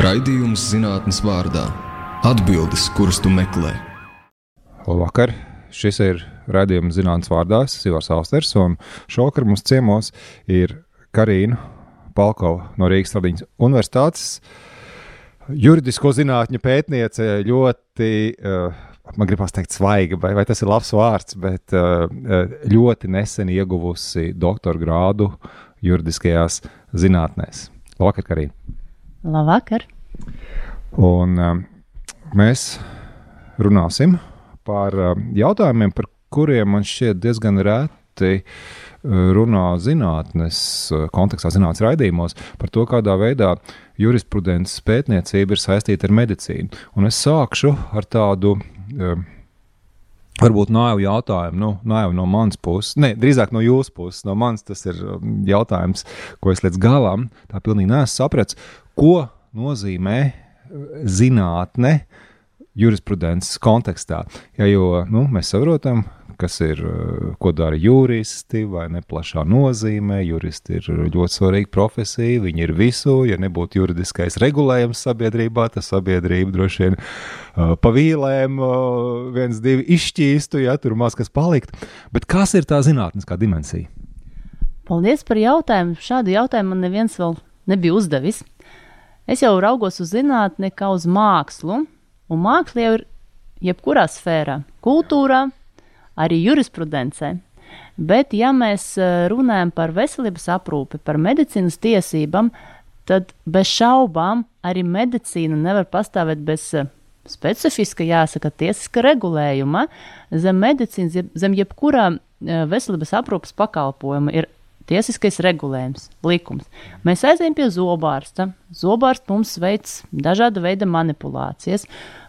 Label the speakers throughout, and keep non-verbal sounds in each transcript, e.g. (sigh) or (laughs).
Speaker 1: Raidījums zinātnes vārdā - atbildes, kuras tu meklē.
Speaker 2: Labvakar! Šis ir raidījums zinātnes vārdā, es esmu Ivars Austers, un šovakar mums ciemos ir Karina Palkova no Rīgas Tradiņas Universitātes. Juridisko zinātņu pētniece ļoti, uh, man gribās teikt, svaiga, vai, vai tas ir labs vārds, bet uh, ļoti nesen ieguvusi doktora grādu juridiskajās zinātnēs. Labvakar, Karina!
Speaker 3: Labvakar!
Speaker 2: Un um, mēs runāsim par um, jautājumiem, par kuriem man šķiet diezgan reti uh, runā zinātnes kontekstā, zinātnes raidījumos, par to, kādā veidā jurisprudences pētniecība ir saistīta ar medicīnu. Un es sākšu ar tādu. Um, Varbūt naivu jautājumu, nu, naivu no manas puses, ne, drīzāk no jūsu puses. No manas tas ir um, jautājums, ko es līdz galam tā pilnīgi neesmu sapratis. Ko nozīmē uh, zinātne jurisprudences kontekstā? Ja, jo nu, mēs saprotam, kas ir, uh, ko dara juristi, vai ne plašā nozīmē. Juristi ir ļoti svarīga profesija, viņi ir visu. Ja nebūtu juridiskais regulējums sabiedrībā, tad sabiedrība droši vien uh, pa vīlēm uh, viens, divi izšķīstu, ja tur maz kas palikt. Bet kas ir tā zinātniskā dimensija?
Speaker 3: Paldies par jautājumu. Šādu jautājumu man neviens vēl nebija uzdevis. Es jau raugos uz zinātni kā uz mākslu, un māksla jau ir jebkurā sfērā - kultūrā, arī jurisprudencē. Bet, ja mēs eh, runājam par veselības aprūpi, par medicīnas tiesībām, tad bez šaubām arī medicīna nevar pastāvēt bez eh, specifiska, jāsaka, tiesiska regulējuma. Zem medicīnas, zem jebkurā eh, veselības aprūpas pakalpojuma ir tiesiskais regulējums, likums. Mēs aizējām pie zobārsta. Zobārsts mums veids dažāda veida manipulācijas.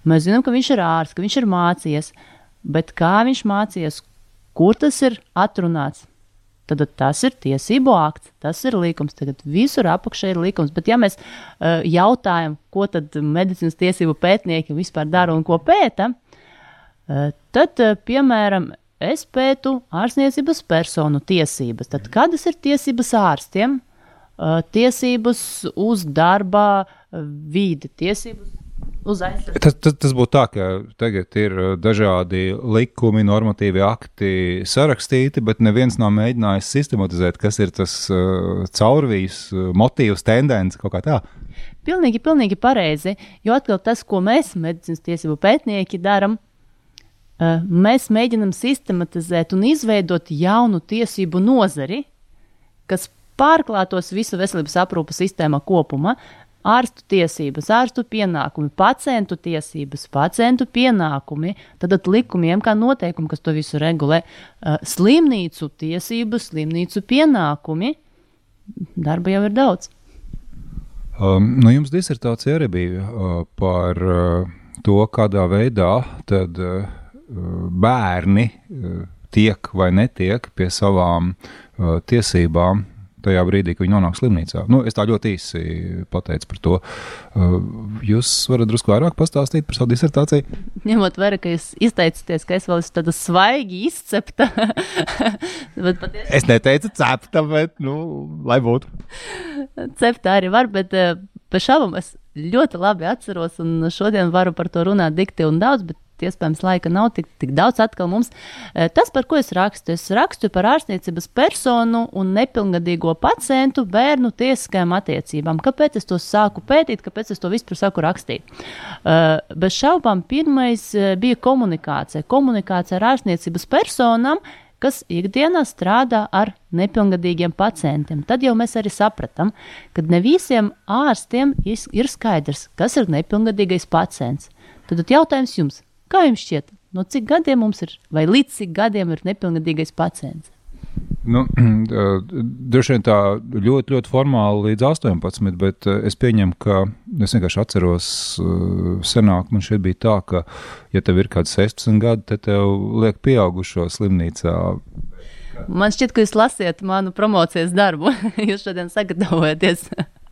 Speaker 3: Mēs zinām, ka viņš ir ārsts, ka viņš ir mācījies bet kā viņš mācījās, kur tas ir atrunāts. Tad tas ir tiesību akts, tas ir likums. Tagad visur apakšā ir likums. Bet, ja mēs uh, jautājam, ko tad medicīnas tiesību pētnieki vispār dara un ko pēta, uh, tad, uh, piemēram, es pētu ārstniecības personu tiesības. Tad kādas ir tiesības ārstiem? Uh, tiesības uz darba vidi, tiesības
Speaker 2: Tas, tas, tas būtu tā, ka tagad ir uh, dažādi likumi, normatīvi akti sarakstīti, bet neviens nav mēģinājis sistematizēt, kas ir tas uh, caurvijas, uh, motīvs, tendence kaut kā tā.
Speaker 3: Pilnīgi, pilnīgi pareizi. Jo atkal tas, ko mēs, medicīnas tiesību pētnieki, darām, uh, mēs mēģinām sistematizēt un izveidot jaunu tiesību nozari, kas pārklātos visu veselības aprūpas sistēmā kopumā ārstu tiesības, ārstu pienākumi, pacientu tiesības, pacientu pienākumi, tad likumiem kā noteikumi, kas to visu regulē, uh, slimnīcu tiesības, slimnīcu pienākumi. Darba jau ir daudz.
Speaker 2: Um, nu jums disertācija arī bija uh, par uh, to, kādā veidā tad, uh, bērni uh, tiek vai netiek pie savām uh, tiesībām tajā brīdī, kad viņi nonāk slimnīcā. Nu, es tā ļoti īsi pateicu par to. Uh, jūs varat drusku vairāk pastāstīt par savu disertāciju?
Speaker 3: Ņemot vērā, ka jūs izteicāties, ka es vēl esmu tāda svaigi izcepta. (laughs)
Speaker 2: patiesi... Es neteicu cepta, bet, nu, lai būtu.
Speaker 3: Cepta arī var, bet bez šaubām es ļoti labi atceros, un šodien varu par to runāt dikti un daudz, bet iespējams, laika nav tik, tik daudz atkal mums. Eh, tas, par ko es rakstu, es rakstu par ārstniecības personu un nepilngadīgo pacientu bērnu tiesiskajām attiecībām. Kāpēc es to sāku pētīt, kāpēc es to vispār sāku rakstīt? Uh, bez šaubām, pirmais uh, bija komunikācija. Komunikācija ar ārstniecības personām, kas ikdienā strādā ar nepilngadīgiem pacientiem. Tad jau mēs arī sapratām, ka ne visiem ārstiem ir skaidrs, kas ir nepilngadīgais pacients. Tad jautājums jums, Kā jums šķiet, no cik gadiem mums ir, vai līdz cik gadiem ir nepilngadīgais pacients?
Speaker 2: Nu, (clears throat) droši vien tā ļoti, ļoti formāli līdz 18, bet es pieņemu, ka es vienkārši atceros, senāk man šeit bija tā, ka, ja tev ir kāds 16 gadi, tad tev liek pieaugušo slimnīcā.
Speaker 3: Man šķiet, ka jūs lasiet manu promocijas darbu. (laughs) jūs šodien sagatavojaties.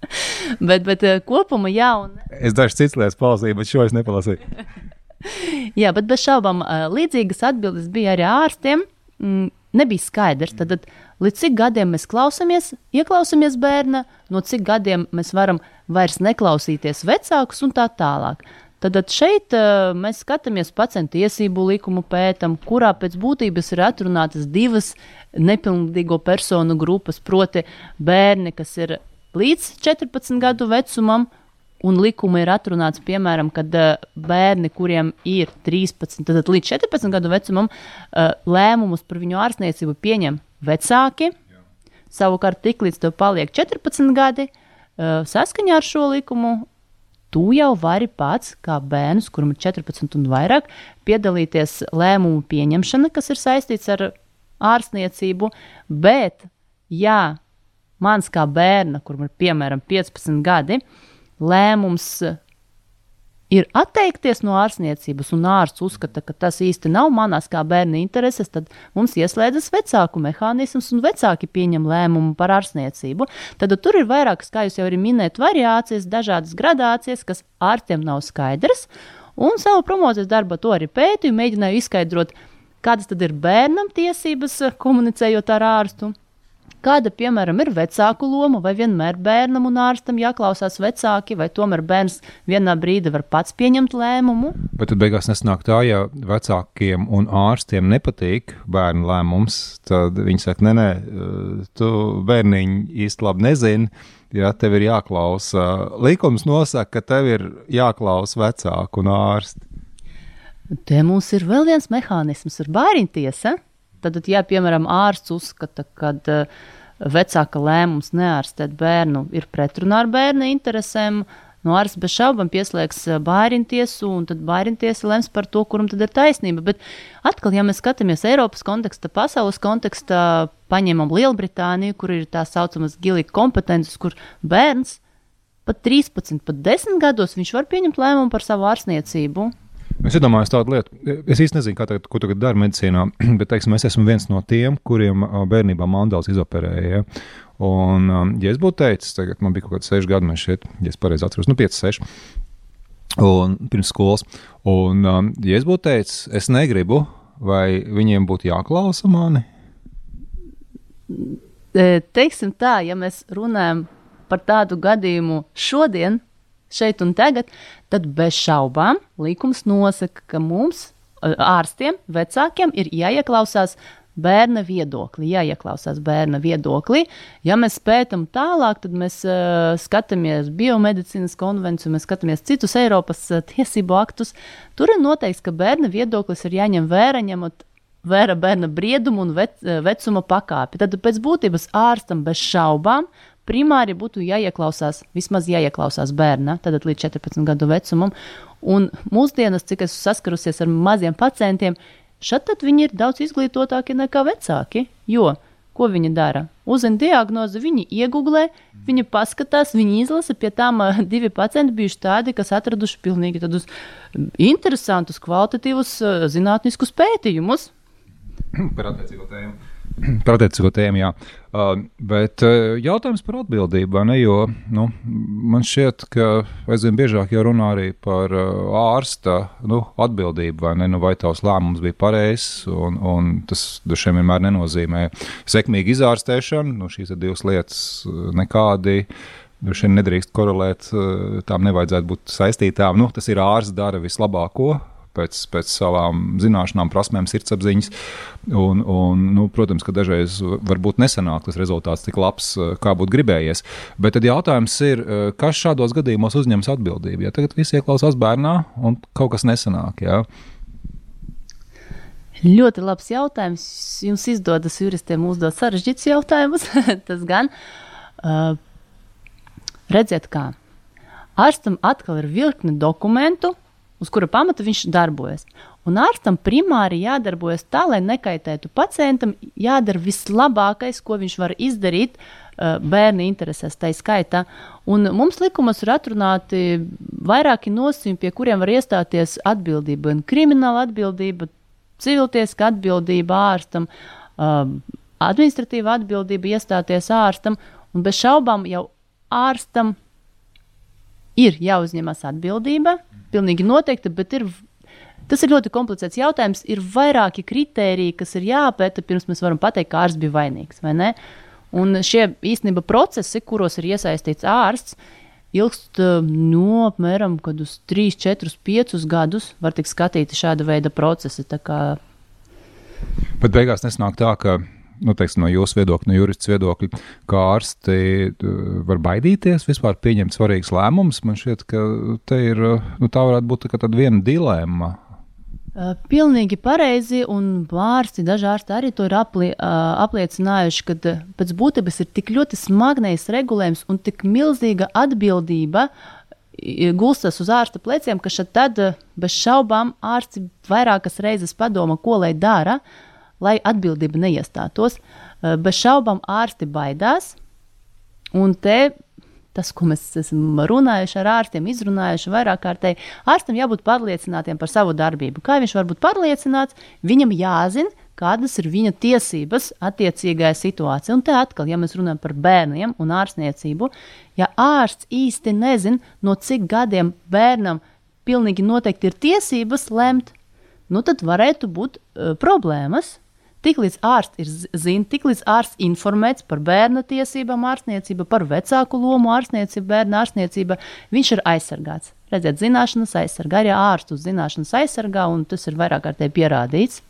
Speaker 3: (laughs) bet, bet kopumā jā. Un...
Speaker 2: Es dažs cits lietas palasīju, bet šo es nepalasīju. (laughs)
Speaker 3: Jā, bet bez šaubām līdzīgas atbildes bija arī ārstiem. Mm, nebija skaidrs. Tad, tad līdz cik gadiem mēs klausāmies, ieklausāmies bērna, no cik gadiem mēs varam vairs neklausīties vecākus un tā tālāk. Tad, šeit mēs skatāmies pacientu tiesību likumu, pētam, kurā pēc būtības ir atrunātas divas nepilngadīgo personu grupas, proti, bērni, kas ir līdz 14 gadu vecumam, un likuma ir atrunāts, piemēram, kad uh, bērni, kuriem ir 13, tad līdz 14 gadu vecumam, uh, lēmumus par viņu ārstniecību pieņem vecāki. Jā. Savukārt, tiklīdz tev paliek 14 gadi, uh, saskaņā ar šo likumu, tu jau vari pats, kā bērns, kuram ir 14 un vairāk, piedalīties lēmumu pieņemšanā, kas ir saistīts ar ārstniecību. Bet, ja mans kā bērna, kuram ir piemēram 15 gadi, lēmums ir atteikties no ārstniecības, un ārsts uzskata, ka tas īsti nav manās kā bērna intereses, tad mums ieslēdzas vecāku mehānisms, un vecāki pieņem lēmumu par ārstniecību. Tad tur ir vairākas, kā jūs jau arī minējat, variācijas, dažādas gradācijas, kas ārstiem nav skaidrs. Un savu promocijas darbu to arī pētīju, mēģināju izskaidrot, kādas tad ir bērnam tiesības komunicējot ar ārstu Kāda, piemēram, ir vecāku loma, vai vienmēr bērnam un ārstam jāklausās vecāki, vai tomēr bērns vienā brīdī var pats pieņemt lēmumu?
Speaker 2: Bet tad beigās nesnāk tā, ja vecākiem un ārstiem nepatīk bērnu lēmums, tad viņi saka, nē, nē, tu bērniņi īsti labi nezini. Ja tev ir jāklausa, likums nosaka, ka tev ir jāklausa vecāku un ārsti.
Speaker 3: Te mums ir vēl viens mehānisms, ir bērntiesa. Tad, ja piemēram ārsts uzskata, ka uh, vecāka lēmums neārstēt bērnu ir pretrunā ar bērna interesēm, no ārsta bez šaubām pieslēgs eh, bērnu tiesu, un tad bērnu tiesa lems par to, kuram tad ir taisnība. Bet atkal, ja mēs skatāmies Eiropas kontekstā, pasaules kontekstā, paņemam Lielbritāniju, kur ir tā saucamas gilīgi kompetences, kur bērns pat 13, pat 10 gados viņš var pieņemt lēmumu par savu ārstniecību.
Speaker 2: Es iedomājos tādu lietu, es īsti nezinu, tagad, ko tagad dara medicīnā, (clears throat) bet teiksim, es esmu viens no tiem, kuriem bērnībā mandāls izoperēja. Ja? Un, ja es būtu teicis, tagad man bija kaut kāds 6 gadi, man šeit, ja es pareizi atceros, nu 5, 6. Un pirms skolas. Un, ja es būtu teicis, es negribu, vai viņiem būtu jāklausa mani?
Speaker 3: Teiksim tā, ja mēs runājam par tādu gadījumu šodien, šeit un tagad, tad bez šaubām likums nosaka, ka mums, ārstiem, vecākiem, ir jāieklausās bērna viedoklī, jāieklausās bērna viedoklī. Ja mēs pētām tālāk, tad mēs uh, skatāmies biomedicīnas konvenciju, mēs skatāmies citus Eiropas uh, tiesību aktus. Tur ir noteikts, ka bērna viedoklis ir jāņem vērā, ņemot vērā bērna briedumu un vec, vecuma pakāpi. Tad pēc būtības ārstam bez šaubām primāri būtu jāieklausās, vismaz jāieklausās bērnam, tad līdz 14 gadu vecumam. Un mūsdienas, cik es saskarusies ar maziem pacientiem, šeit viņi ir daudz izglītotāki nekā vecāki. Jo ko viņi dara? Uzzina diagnozi, viņi iegūlē, viņi paskatās, viņi izlasa. Pie tām divi pacienti bijuši tādi, kas atraduši pilnīgi tādus interesantus, kvalitatīvus zinātniskus pētījumus. (clears throat)
Speaker 2: Par attiecīgo tēmu. (clears throat) Tēmu, jā. Uh, bet uh, jautājums par atbildību, ne, jo nu, man šķiet, ka aizvien biežāk jau runā arī par uh, ārsta nu, atbildību, vai, ne, nu, vai tavs lēmums bija pareizs, un, un tas dažiem vienmēr nenozīmē sekmīgu izārstēšanu. Nu, šīs ir divas lietas uh, nekādi. Vien nedrīkst korelēt, uh, tām nevajadzētu būt saistītām. Nu, tas ir ārsts dara vislabāko, pēc, pēc savām zināšanām, prasmēm, sirdsapziņas. Un, un, nu, protams, ka dažreiz varbūt nesanāk tas rezultāts tik labs, eh, kā būtu gribējies. Bet tad jautājums ir, eh, kas šādos gadījumos uzņems atbildību? Ja tagad viss ieklausās bērnā un kaut kas nesanāk. Ja?
Speaker 3: Ļoti labs jautājums. Jums izdodas juristiem uzdot sarežģītus jautājumus. (laughs) Tas gan. Uh, redziet, kā. Ārstam atkal ir virkne dokumentu, uz kura pamata viņš darbojas. Un ārstam primāri jādarbojas tā, lai nekaitētu pacientam, jādara vislabākais, ko viņš var izdarīt uh, bērna interesēs, tā skaitā. Un mums likumos ir atrunāti vairāki nosacījumi, pie kuriem var iestāties atbildība, gan krimināla atbildība, civiltiesiska atbildība ārstam, uh, administratīva atbildība iestāties ārstam, un bez šaubām jau ārstam ir jāuzņemas atbildība pilnīgi noteikti, bet ir Tas ir ļoti komplicēts jautājums. Ir vairāki kriteriji, kas ir jāpēta, pirms mēs varam pateikt, ka ārsts bija vainīgs vai ne. Un šie īstenībā procesi, kuros ir iesaistīts ārsts, ilgst no apmēram uz 3, 4, 5 gadus. Var tikt skatīti šāda veida procesi.
Speaker 2: Bet beigās nesnāk tā, ka nu, teiksim, no jūsu viedokļa, no jurists viedokļa, kā ārsti var baidīties vispār pieņemt svarīgus lēmumus. Man šķiet, ka ir, nu, tā varētu būt tā viena dilemma.
Speaker 3: Pilnīgi pareizi, un ārsti, daži ārsti arī to ir aplie, apliecinājuši, ka pēc būtības ir tik ļoti smagnējs regulējums un tik milzīga atbildība gulstas uz ārsta pleciem, ka tad bez šaubām ārsti vairākas reizes padomā, ko lai dara, lai atbildība neiestātos. Bez šaubām ārsti baidās, un te tas, ko mēs esam runājuši ar ārstiem, izrunājuši vairāk kārtīgi, ārstam jābūt pārliecinātiem par savu darbību. Kā viņš var būt pārliecināts? Viņam jāzina, kādas ir viņa tiesības attiecīgajā situācijā. Un te atkal, ja mēs runājam par bērniem un ārstniecību, ja ārsts īsti nezina, no cik gadiem bērnam pilnīgi noteikti ir tiesības lemt, nu tad varētu būt uh, problēmas. Tiklīdz ārsts ir zina, tiklīdz ārsts informēts par bērna tiesībām, ārstniecība, par vecāku lomu, ārstniecība, bērna ārstniecība, viņš ir aizsargāts. Redziet, zināšanas aizsargā, arī ārstus zināšanas aizsargā, un tas ir vairāk kārtīgi pierādīts.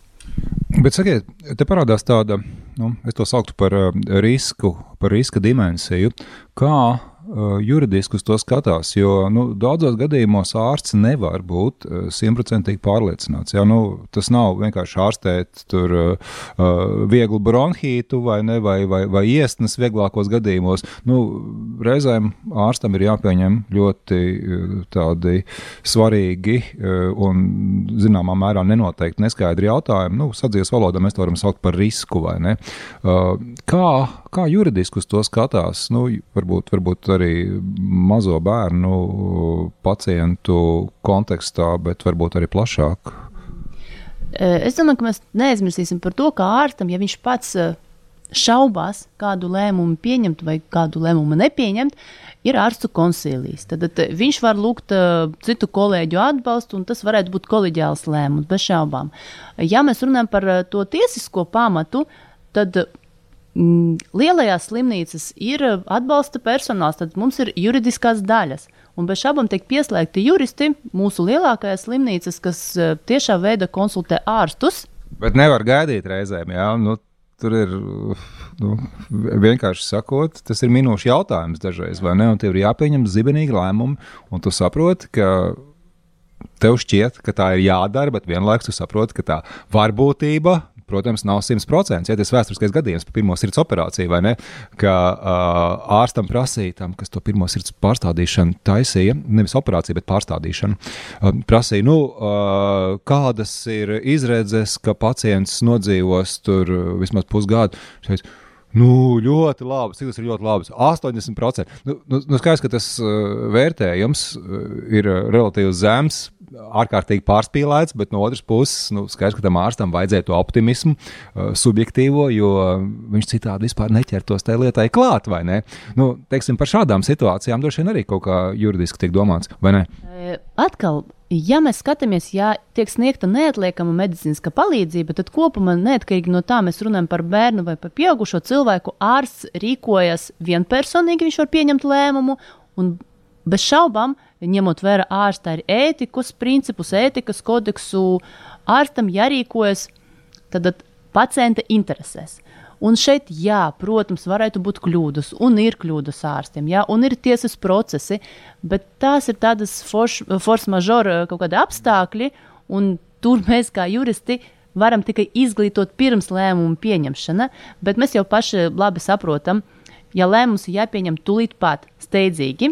Speaker 2: Bet, sakiet, te parādās tāda, nu, es to sauktu par uh, risku, par riska dimensiju, kā juridiski uz to skatās. Jo nu, daudzos gadījumos ārsts nevar būt uh, simtprocentīgi pārliecināts. Jā, nu, tas nav vienkārši ārstēt tur, uh, vieglu bronhītu vai, ne, vai, vai, vai iesnas vieglākos gadījumos. Nu, reizēm ārstam ir jāpieņem ļoti tādi svarīgi un zināmā mērā nenoteikti neskaidri jautājumi. Nu, sadzīves valodā mēs to varam saukt par risku vai ne. Uh, kā, kā juridiski uz to skatās? Nu, varbūt, varbūt arī mazo bērnu pacientu kontekstā, bet varbūt arī plašāk.
Speaker 3: Es domāju, ka mēs neaizmirsīsim par to, kā ārstam, ja viņš pats šaubās, kādu lēmumu pieņemt vai kādu lēmumu nepieņemt, ir ārstu konsilijas. Tad, tad viņš var lūgt uh, citu kolēģu atbalstu, un tas varētu būt kolēģiāls lēmums, bez šaubām. Ja mēs runājam par uh, to tiesisko pamatu, tad lielajās slimnīcas ir eh, atbalsta personāls, tad mums ir juridiskās daļas. Un bez šaubām tiek pieslēgti juristi mūsu lielākajās slimnīcas, kas eh, tiešā veidā konsultē ārstus.
Speaker 2: Bet nevar gaidīt reizēm, jā. Nu, tur ir nu, vienkārši sakot, tas ir minūšu jautājums dažreiz, vai ne? Un tev ir jāpieņem zibenīgi lēmumi, un tu saproti, ka tev šķiet, ka tā ir jādara, bet vienlaikus tu saproti, ka tā varbūtība protams, nav 100%. Ja tas ir vēsturiskais gadījums par pirmo sirds operāciju, vai ne? Ka uh, ārstam prasīja tam, kas to pirmo sirds pārstādīšanu taisīja, nevis operāciju, bet pārstādīšanu, uh, prasīja, nu, uh, kādas ir izredzes, ka pacients nodzīvos tur vismaz pusgadu. Šeit, Nu, ļoti labi. Cik tas ir ļoti labi? 80%. Nu, nu, nu skaidrs, ka tas uh, vērtējums uh, ir relatīvi zems ārkārtīgi pārspīlēts, bet no otras puses, nu, skaidrs, ka tam ārstam vajadzēja to optimismu, uh, subjektīvo, jo viņš citādi vispār neķertos tajā lietai klāt, vai ne? Nu, teiksim, par šādām situācijām droši vien arī kaut kā juridiski tiek domāts, vai ne?
Speaker 3: Atkal. Ja mēs skatāmies, ja tiek sniegta neatliekama medicīniska palīdzība, tad kopumā, neatkarīgi no tā, mēs runājam par bērnu vai par pieaugušo cilvēku, ārsts rīkojas vienpersonīgi, viņš var pieņemt lēmumu, bez šaubām ņemot vērā ārsta ir ētikas principus, ētikas kodeksu, ārstam jārīkojas tad pacienta interesēs. Un šeit, jā, protams, varētu būt kļūdas, un ir kļūdas ārstiem, jā, un ir tiesas procesi, bet tās ir tādas force majeure kaut kādi apstākļi, un tur mēs kā juristi varam tikai izglītot pirms lēmumu pieņemšana, bet mēs jau paši labi saprotam, ja lēmums ir jāpieņem tūlīt pat, steidzīgi,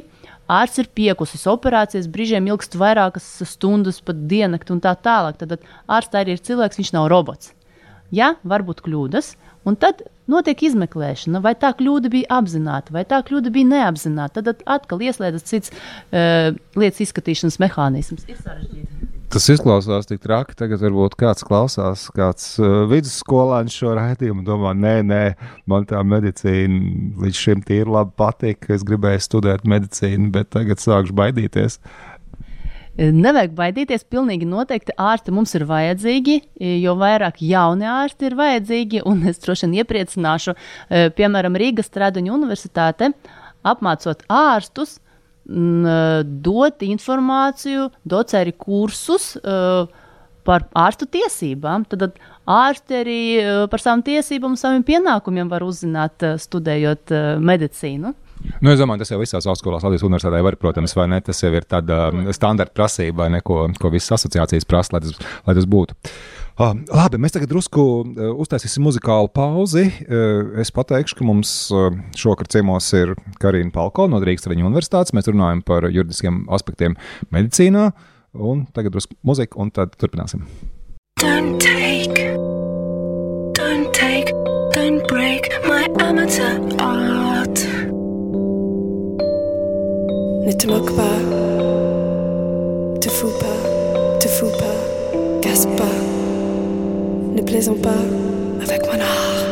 Speaker 3: ārsts ir piekusis, operācijas brīžiem ilgst vairākas stundas, pat diennakti un tā tālāk. Tad ārsts arī ir cilvēks, viņš nav robots. Jā, var būt kļūdas, un tad notiek izmeklēšana, vai tā kļūda bija apzināta, vai tā kļūda bija neapzināta. Tad atkal ieslēdzas cits uh, lietas izskatīšanas mehānisms.
Speaker 2: Tas izklausās tik traki. Tagad varbūt kāds klausās, kāds uh, vidusskolēns šo raidījumu domā, nē, nē, man tā medicīna līdz šim tīri labi patīk. Es gribēju studēt medicīnu, bet tagad sākšu baidīties.
Speaker 3: Nevajag baidīties, pilnīgi noteikti ārsti mums ir vajadzīgi, jo vairāk jauni ārsti ir vajadzīgi, un es droši vien iepriecināšu, e, piemēram, Rīgas Strāduņu universitāte, apmācot ārstus, e, dot informāciju, docēri kursus e, par ārstu tiesībām. Tad ārsti arī par savām tiesībām saviem pienākumiem var uzzināt, studējot medicīnu.
Speaker 4: Nu, es domāju, tas jau visās augstskolās, Latvijas universitātē var, protams, vai ne? Tas jau ir tāda um, standarta prasība, vai ne, ko, ko visas asociācijas prasa, lai tas, lai tas būtu. Uh, labi, mēs tagad drusku uh, uztaisīsim muzikālu pauzi. Uh, es pateikšu, ka mums uh, šovakar ciemos ir Karina Palko no Rīgas universitātes. Mēs runājam par juridiskiem aspektiem medicīnā. Un tagad drusku muzika, un tad turpināsim. Don't take, don't take, don't break my amateur art. Ne te moque pas, te fous pas, te fous pas, casse pas, ne plaisons pas avec mon art.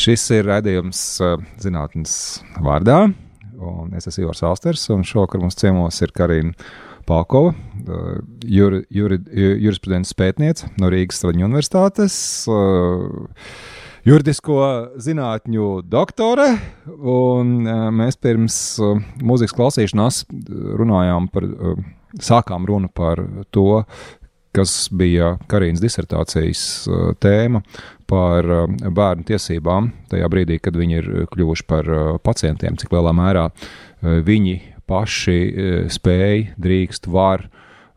Speaker 2: Šis ir raidījums zinātnes vārdā, un es esmu Ivars Alsters, un šovakar mums ciemos ir Karina Palkova, jur, jur, jurisprudences pētniece no Rīgas Straņu universitātes, juridisko zinātņu doktore, un mēs pirms mūzikas klausīšanās runājām par, sākām runu par to, kas bija Karīnas disertācijas tēma par uh, bērnu tiesībām, tajā brīdī, kad viņi ir kļuvuši par uh, pacientiem, cik lielā mērā viņi paši spēj, drīkst, var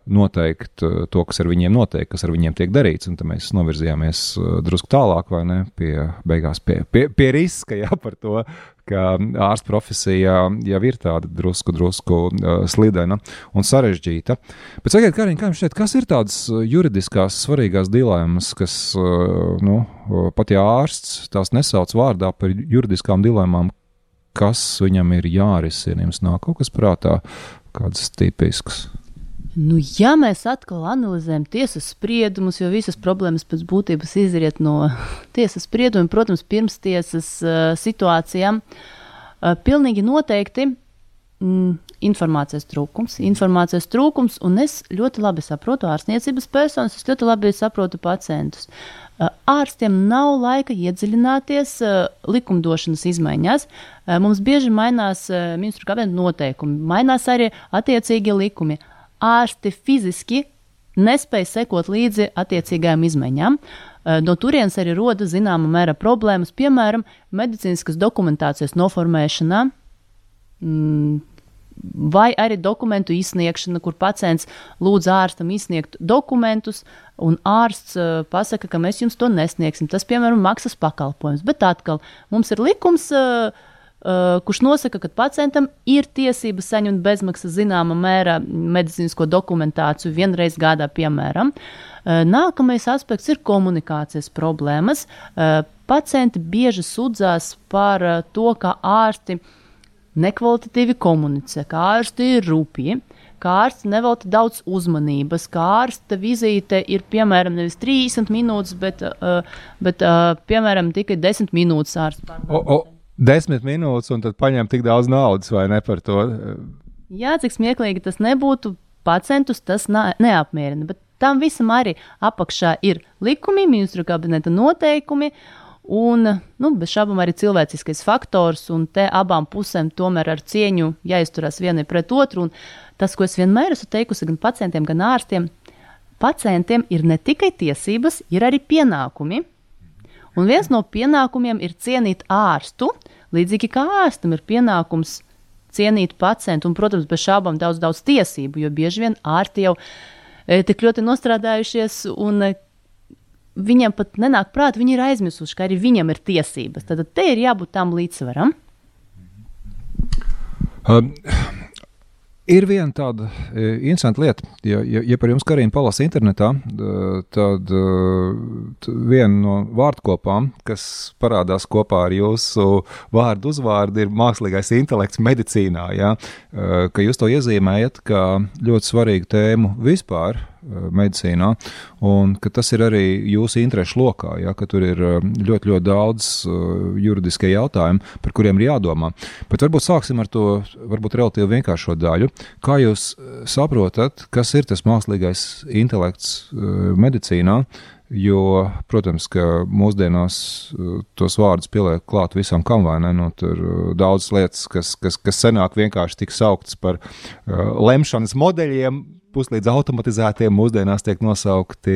Speaker 2: noteikt to, kas ar viņiem notiek, kas ar viņiem tiek darīts. Un tad mēs novirzījāmies drusku tālāk, vai ne? Pie beigās pie, pie, pie riska, jā, par to, ka ārsta profesija jau ir tāda drusku, drusku slidena un sarežģīta. Bet sakiet, Kariņ, kā jums šķiet, kas ir tādas juridiskās svarīgās dilemmas, kas, nu, pat ja ārsts tās nesauc vārdā par juridiskām dilemmām, kas viņam ir jārisina? Jums nāk kaut kas prātā, kāds tipisks?
Speaker 3: Nu, ja mēs atkal analizējam tiesas spriedumus, jo visas problēmas pēc būtības izriet no (laughs) tiesas spriedumiem, protams, pirms tiesas uh, situācijām, uh, pilnīgi noteikti mm, informācijas trūkums. Informācijas trūkums, un es ļoti labi saprotu ārstniecības personas, es ļoti labi saprotu pacientus. Uh, ārstiem nav laika iedziļināties uh, likumdošanas izmaiņās. Uh, mums bieži mainās ministru kabineta noteikumi, mainās arī attiecīgie likumi ārsti fiziski nespēja sekot līdzi attiecīgajām izmaiņām. Eh, no turienes arī rodas zināma mēra problēmas, piemēram, medicīniskas dokumentācijas noformēšanā. Mm, vai arī dokumentu izsniegšana, kur pacients lūdz ārstam izsniegt dokumentus, un ārsts uh, pasaka, ka mēs jums to nesniegsim. Tas, piemēram, maksas pakalpojums. Bet atkal mums ir likums, uh, kurš nosaka, ka pacientam ir tiesības saņemt bezmaksas zināma mēra medicīnisko dokumentāciju vienreiz gadā, piemēram. Uh, nākamais aspekts ir komunikācijas problēmas. Uh, pacienti bieži sūdzās par to, ka ārsti nekvalitatīvi komunicē, ka ārsti ir rupji ka ārsts nevelta daudz uzmanības, ka ārsta vizīte ir piemēram nevis 30 minūtes, bet, uh, bet uh, piemēram tikai 10 minūtes ārsta
Speaker 2: desmit minūtes, un tad paņem tik daudz naudas, vai ne par to?
Speaker 3: Jā, cik smieklīgi tas nebūtu, pacientus tas neapmierina. Bet tam visam arī apakšā ir likumi, ministru kabineta noteikumi. Un, nu, bez šaubām, arī cilvēciskais faktors, un te abām pusēm tomēr ar cieņu jāizturās vienai pret otru. Un tas, ko es vienmēr esmu teikusi gan pacientiem, gan ārstiem, pacientiem ir ne tikai tiesības, ir arī pienākumi. Un viens no pienākumiem ir cienīt ārstu, līdzīgi kā ārstam ir pienākums cienīt pacientu, un, protams, bez šābām daudz, daudz tiesību, jo bieži vien ārsti jau e, tik ļoti nostrādājušies, un e, viņiem pat nenāk prāt, viņi ir aizmirsuši, ka arī viņam ir tiesības. Tad te ir jābūt tam līdzsvaram.
Speaker 2: Um, Ir viena tāda e, interesanta lieta, ja, ja, ja par jums karina palasa internetā, tad viena no vārdkopām, kas parādās kopā ar jūsu vārdu uzvārdu, ir mākslīgais intelekts medicīnā. Ja? Ka jūs to iezīmējat kā ļoti svarīgu tēmu vispār medicīnā, un ka tas ir arī jūsu interesu lokā, ja, ka tur ir eh, ļoti, ļoti daudz uh, juridiskie jautājumi, par kuriem ir jādomā. Bet varbūt sāksim ar to varbūt relatīvi vienkāršo daļu. Kā jūs saprotat, kas ir tas mākslīgais intelekts uh, medicīnā? Jo, protams, ka mūsdienās tos vārdus pieliek klāt visam kam vai ne. Nu, tur daudz lietas, kas, kas, kas senāk vienkārši tika sauktas par uh, lemšanas modeļiem, puslīdz automatizētiem mūsdienās tiek nosaukti,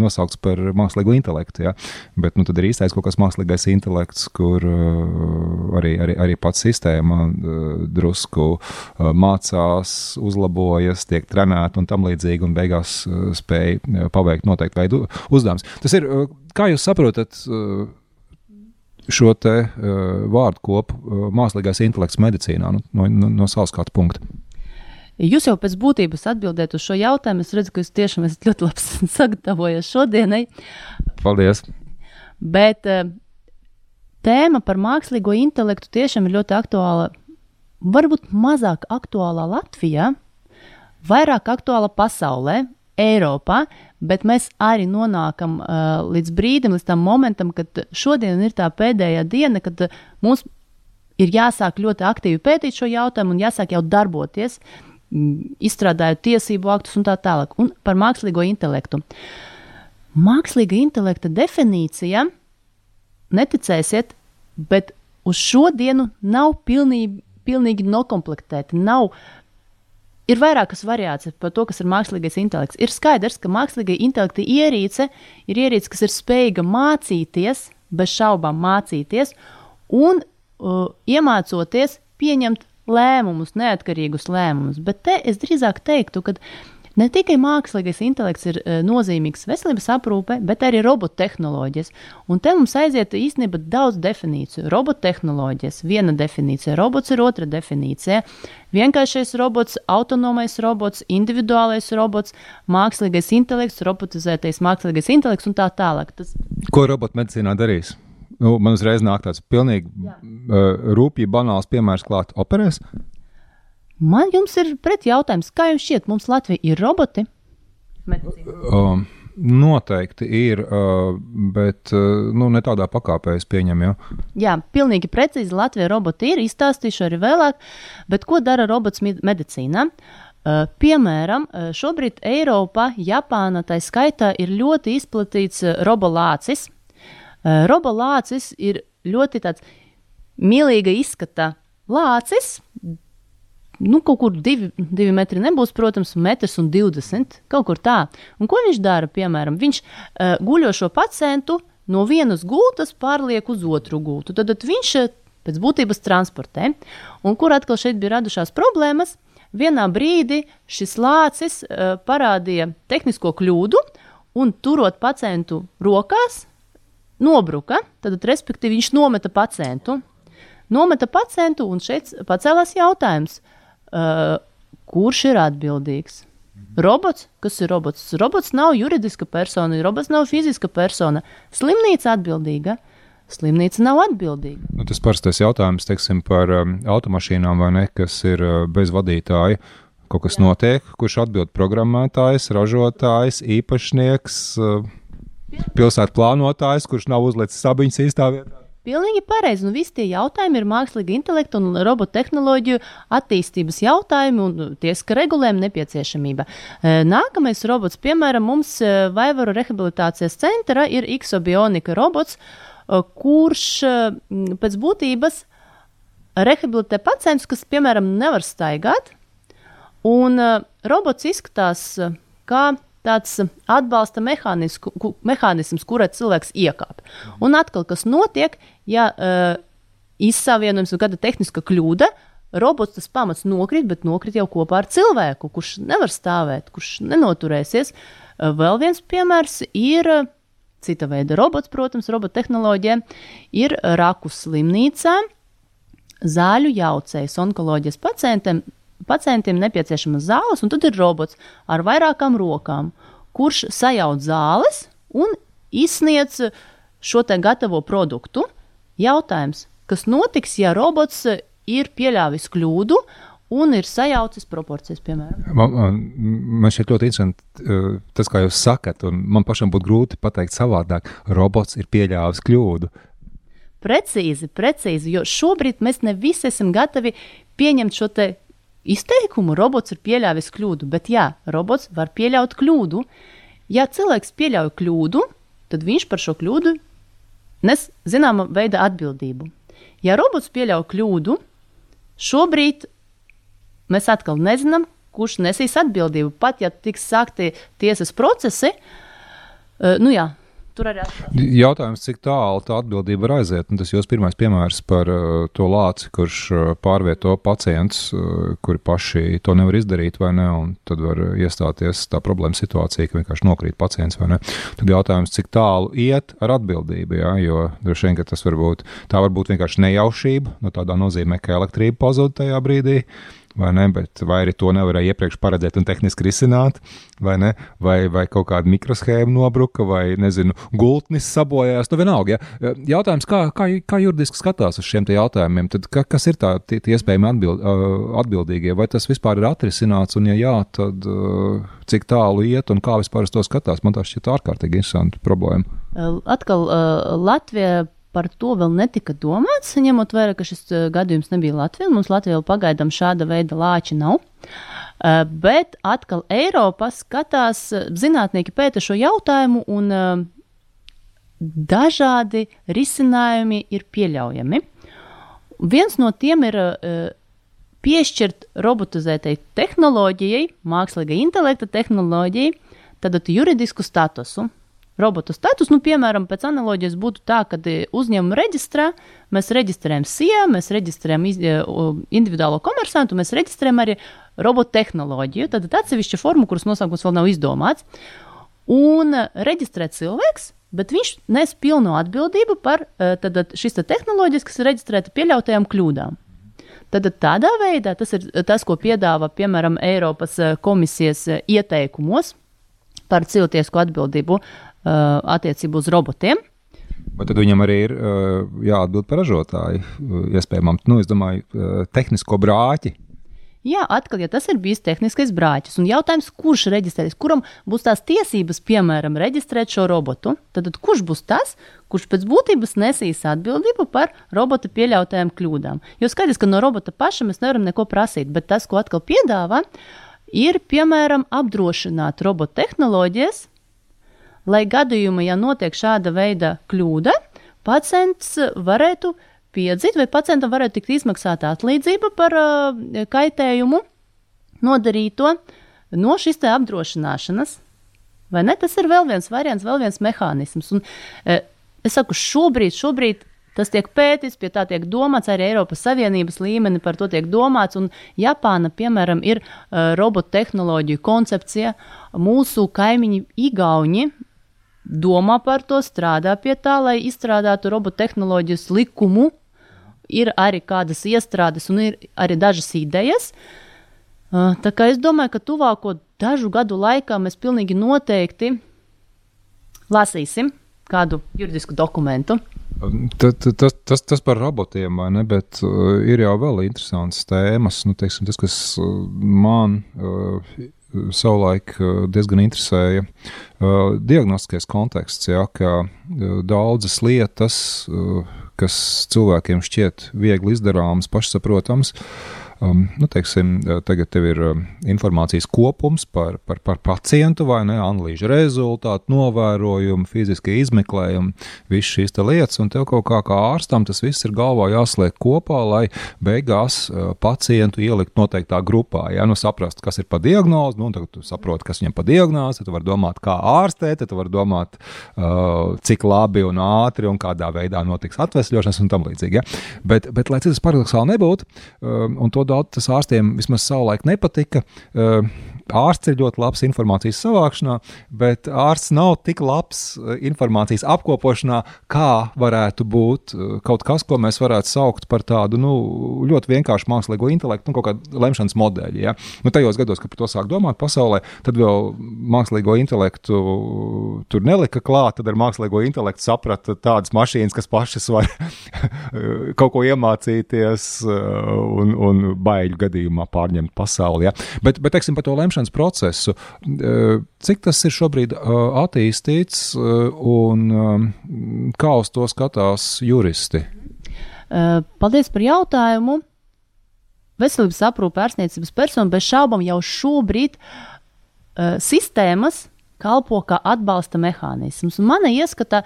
Speaker 2: nosaukts par mākslīgo intelektu. Ja? Bet nu, tad ir īstais kaut kas mākslīgais intelekts, kur uh, arī, arī, arī pats sistēma uh, drusku uh, mācās, uzlabojas, tiek trenēta un tam līdzīgi, un beigās uh, spēj uh, paveikt noteiktu veidu uzdevumus. Tas ir, uh, kā jūs saprotat, uh, šo te uh, vārdu kopu uh, mākslīgais intelekts medicīnā nu, no, no, no savas skatu punkta?
Speaker 3: Jūs jau pēc būtības atbildēt uz šo jautājumu. Es redzu, ka jūs tiešām esat ļoti labi (laughs) sagatavojies šodienai.
Speaker 2: Paldies!
Speaker 3: Bet eh, tēma par mākslīgo intelektu tiešām ir ļoti aktuāla. Varbūt mazāk aktuālā Latvijā, vairāk aktuāla pasaulē, Eiropā, bet mēs arī nonākam uh, līdz brīdim, līdz tam momentam, kad šodien ir tā pēdējā diena, kad uh, mums ir jāsāk ļoti aktīvi pētīt šo jautājumu un jāsāk jau darboties, mm, izstrādājot tiesību aktus un tā tālāk. Un par mākslīgo intelektu. Mākslīga intelekta definīcija, neticēsiet, bet uz šodienu nav pilnīgi, pilnīgi nokomplektēta. Nav Ir vairākas variācijas par to, kas ir mākslīgais intelekts. Ir skaidrs, ka mākslīgā intelekta ierīce ir ierīce, kas ir spējīga mācīties, bez šaubām mācīties, un uh, iemācoties pieņemt lēmumus, neatkarīgus lēmumus. Bet te es drīzāk teiktu, ka ne tikai mākslīgais intelekts ir uh, nozīmīgs veselības aprūpē, bet arī robottehnoloģijas. Un te mums aiziet īstenībā daudz definīciju. Robottehnoloģijas, viena definīcija, robots ir otra definīcija. Vienkāršais robots, autonomais robots, individuālais robots, mākslīgais intelekts, robotizētais mākslīgais intelekts un tā tālāk. Tas...
Speaker 2: Ko robotmedicīnā darīs? Nu, man uzreiz nāk tāds pilnīgi uh, rūpīgi banāls piemērs klāt operēs.
Speaker 3: Man jums ir pretjautājums, kā jums šķiet, mums Latvija ir roboti?
Speaker 2: Um, noteikti ir, uh, bet uh, nu, ne tādā pakāpē es pieņemu. Ja?
Speaker 3: Jā, pilnīgi precīzi Latvija roboti ir, izstāstīšu arī vēlāk, bet ko dara robots medicīnā? Uh, piemēram, šobrīd Eiropā, Japāna tā skaitā ir ļoti izplatīts robolācis, Roba lācis ir ļoti tāds mīlīga izskata lācis. Nu, kaut kur divi, divi metri nebūs, protams, metrs un 20. Kaut kur tā. Un ko viņš dara? Piemēram, viņš uh, guļošo pacientu no vienas gultas pārliek uz otru gultu. Tad, tad viņš uh, pēc būtības transportē. Un kur atkal šeit bija radušās problēmas? Vienā brīdī šis lācis uh, parādīja tehnisko kļūdu, un turot pacientu rokās, nobruka, tad, respektīvi, viņš nometa pacientu. Nometa pacientu, un šeit pacēlās jautājums, uh, kurš ir atbildīgs? Robots, kas ir robots? Robots nav juridiska persona, robots nav fiziska persona. Slimnīca atbildīga. Slimnīca nav atbildīga.
Speaker 2: Nu, tas parastais jautājums teiksim, par um, automašīnām, ne, kas ir uh, bez vadītāja. Kaut kas Jā. notiek, kurš atbild programmētājs, ražotājs, īpašnieks. Uh, pilsētu plānotājs, kurš nav uzlicis sabiņas īstā vietā.
Speaker 3: Pilnīgi pareizi. Nu, visi tie jautājumi ir mākslīga intelekta un robottehnoloģiju attīstības jautājumi un tiesiska regulējuma nepieciešamība. E, nākamais robots, piemēram, mums e, Vaivaru rehabilitācijas centra ir Xobionika robots, e, kurš pēc būtības rehabilitē pacientus, kas, piemēram, nevar staigāt. Un robots izskatās kā tāds atbalsta mehānisms, mehānisms kurā cilvēks iekāp. Un atkal, kas notiek, ja uh, izsavienojums ir kāda tehniska kļūda, robots tas pamats nokrīt, bet nokrīt jau kopā ar cilvēku, kurš nevar stāvēt, kurš nenoturēsies. Uh, vēl viens piemērs ir. Uh, Cita veida robots, protams, robottehnoloģija ir raku slimnīcā. Zāļu jaucējs onkoloģijas pacientiem pacientiem nepieciešamas zāles, un tad ir robots ar vairākām rokām, kurš sajauc zāles un izsniedz šo te gatavo produktu. Jautājums, kas notiks, ja robots ir pieļāvis kļūdu un ir sajaucis proporcijas, piemēram?
Speaker 2: Man, man, man šķiet ļoti interesanti uh, tas, kā jūs sakat, un man pašam būtu grūti pateikt savādāk. Robots ir pieļāvis kļūdu.
Speaker 3: Precīzi, precīzi, jo šobrīd mēs ne visi esam gatavi pieņemt šo te izteikumu robots ir pieļāvis kļūdu, bet jā, robots var pieļaut kļūdu. Ja cilvēks pieļauj kļūdu, tad viņš par šo kļūdu nes zināma veida atbildību. Ja robots pieļauj kļūdu, šobrīd mēs atkal nezinām, kurš nesīs atbildību. Pat ja tiks sākti tiesas procesi, uh, nu jā, tur arī atšķiras.
Speaker 2: Jautājums, cik tālu tā atbildība var aiziet? Un tas jūs pirmais piemērs par uh, to lāci, kurš uh, pārvieto pacientus, uh, kuri paši to nevar izdarīt, vai ne? Un tad var iestāties tā problēma situācija, ka vienkārši nokrīt pacients, vai ne? Tad jautājums, cik tālu iet ar atbildību, jā, jo droši vien, ka tas var būt, tā var būt vienkārši nejaušība, no tādā nozīmē, ka elektrība pazūd tajā brīdī vai, ne, bet, vai arī to nevarēja iepriekš paredzēt un tehniski risināt, vai, ne, vai, vai kaut kāda mikroshēma nobruka, vai nezinu, gultnis sabojājās. Nu, vienalga, ja. Jautājums, kā, kā, kā juridiski skatās uz šiem jautājumiem, tad ka, kas ir tā, tie, tie iespējami atbild, atbildīgie, vai tas vispār ir atrisināts, un ja jā, tad cik tālu iet un kā vispār uz to skatās. Man tas šķiet ārkārtīgi interesanti problēma.
Speaker 3: Atkal uh, Latvija par to vēl netika domāts, ņemot vērā, ka šis uh, gadījums nebija Latvijā. Mums Latvijā pagaidām šāda veida lāči nav. Uh, bet atkal Eiropā skatās, uh, zinātnieki pēta šo jautājumu, un dažādi risinājumi ir pieļaujami. Viens no tiem ir piešķirt robotizētai tehnoloģijai, mākslīga intelekta tehnoloģijai, tad juridisku statusu robotu status. Nu, piemēram, pēc analoģijas būtu tā, ka e, uzņēmuma reģistrā mēs reģistrējam SIA, mēs reģistrējam iz, e, individuālo komersantu, mēs reģistrējam arī robotu tehnoloģiju. Tad atsevišķa forma, kuras nosaukums vēl nav izdomāts. Un e, reģistrēt cilvēks, bet viņš nes pilnu atbildību par tad, šīs te tehnoloģijas, kas ir reģistrēta pieļautajām kļūdām. Tad tādā veidā tas ir tas, ko piedāvā piemēram Eiropas komisijas ieteikumos par cilvēku atbildību Uh, attiecībā uz robotiem.
Speaker 2: Bet tad viņam arī ir uh, jāatbild par ražotāju, uh, iespējamam, nu, es domāju, tehnisko brāķi.
Speaker 3: Jā, atkal, ja tas ir bijis tehniskais brāķis, un jautājums, kurš reģistrēs, kuram būs tās tiesības, piemēram, reģistrēt šo robotu, tad, tad kurš būs tas, kurš pēc būtības nesīs atbildību par robota pieļautajām kļūdām? Jo skaidrs, ka no robota paša mēs nevaram neko prasīt, bet tas, ko atkal piedāvā, ir, piemēram, apdrošināt robota tehnoloģijas, lai gadījumā, ja notiek šāda veida kļūda, pacients varētu piedzīt vai pacientam varētu tikt izmaksāta atlīdzība par uh, kaitējumu nodarīto no šīs te apdrošināšanas. Vai ne? Tas ir vēl viens variants, vēl viens mehānisms. Un, uh, es saku, šobrīd, šobrīd tas tiek pētīts, pie tā tiek domāts, arī Eiropas Savienības līmenī par to tiek domāts. Un Japāna, piemēram, ir uh, robotu tehnoloģiju koncepcija. Mūsu kaimiņi Igauni domā par to, strādā pie tā, lai izstrādātu robottehnoloģijas likumu. Ir arī kādas iestrādes un ir arī dažas idejas. Tā kā es domāju, ka tuvāko dažu gadu laikā mēs pilnīgi noteikti lasīsim kādu juridisku dokumentu.
Speaker 2: Tas, tas, tas, tas par robotiem, vai ne? Bet uh, ir jau vēl interesants tēmas. Nu, teiksim, tas, kas man uh, savulaik eh, diezgan interesēja uh, diagnostiskais konteksts, ja, ka uh, daudzas lietas, kas cilvēkiem šķiet viegli izdarāmas, pašsaprotamas, uh, um, nu, teiksim, tagad tev ir um, informācijas kopums par, par, par pacientu vai ne, analīžu rezultātu, novērojumu, fiziskie izmeklējumi, visas šīs lietas, un tev kaut kā kā ārstam tas viss ir galvā jāsliek kopā, lai beigās uh, pacientu ielikt noteiktā grupā. Ja nu saprast, kas ir pa diagnozi, nu, tad tu saproti, kas viņam pa diagnozi, tad tu vari domāt, kā ārstēt, tad tu vari domāt, uh, cik labi un ātri un kādā veidā notiks atvesļošanas un tam līdzīgi. Ja? Bet, bet, lai cik tas paradoxāli nebūtu, um, un to daudz tas ārstiem vismaz savulaik nepatika. Uh, ārsts ir ļoti labs informācijas savākšanā, bet ārsts nav tik labs eh, informācijas apkopošanā, kā varētu būt eh, kaut kas, ko mēs varētu saukt par tādu nu, ļoti vienkāršu mākslīgo intelektu, nu, kaut kādu lemšanas modeļu. Ja? Nu, tajos gados, kad par to sāk domāt pasaulē, tad vēl mākslīgo intelektu tur nelika klāt, tad ar mākslīgo intelektu saprata tādas mašīnas, kas pašas var (laughs) kaut ko iemācīties eh, un, un baiļu gadījumā pārņemt pasauli. Ja? Bet, bet teiksim, par to lemšanu pieņemšanas procesu. Cik tas ir šobrīd attīstīts un kā uz to skatās juristi?
Speaker 3: Paldies par jautājumu. Veselības aprūpe ārstniecības persona bez šaubām jau šobrīd sistēmas kalpo kā atbalsta mehānisms. Un mana ieskata,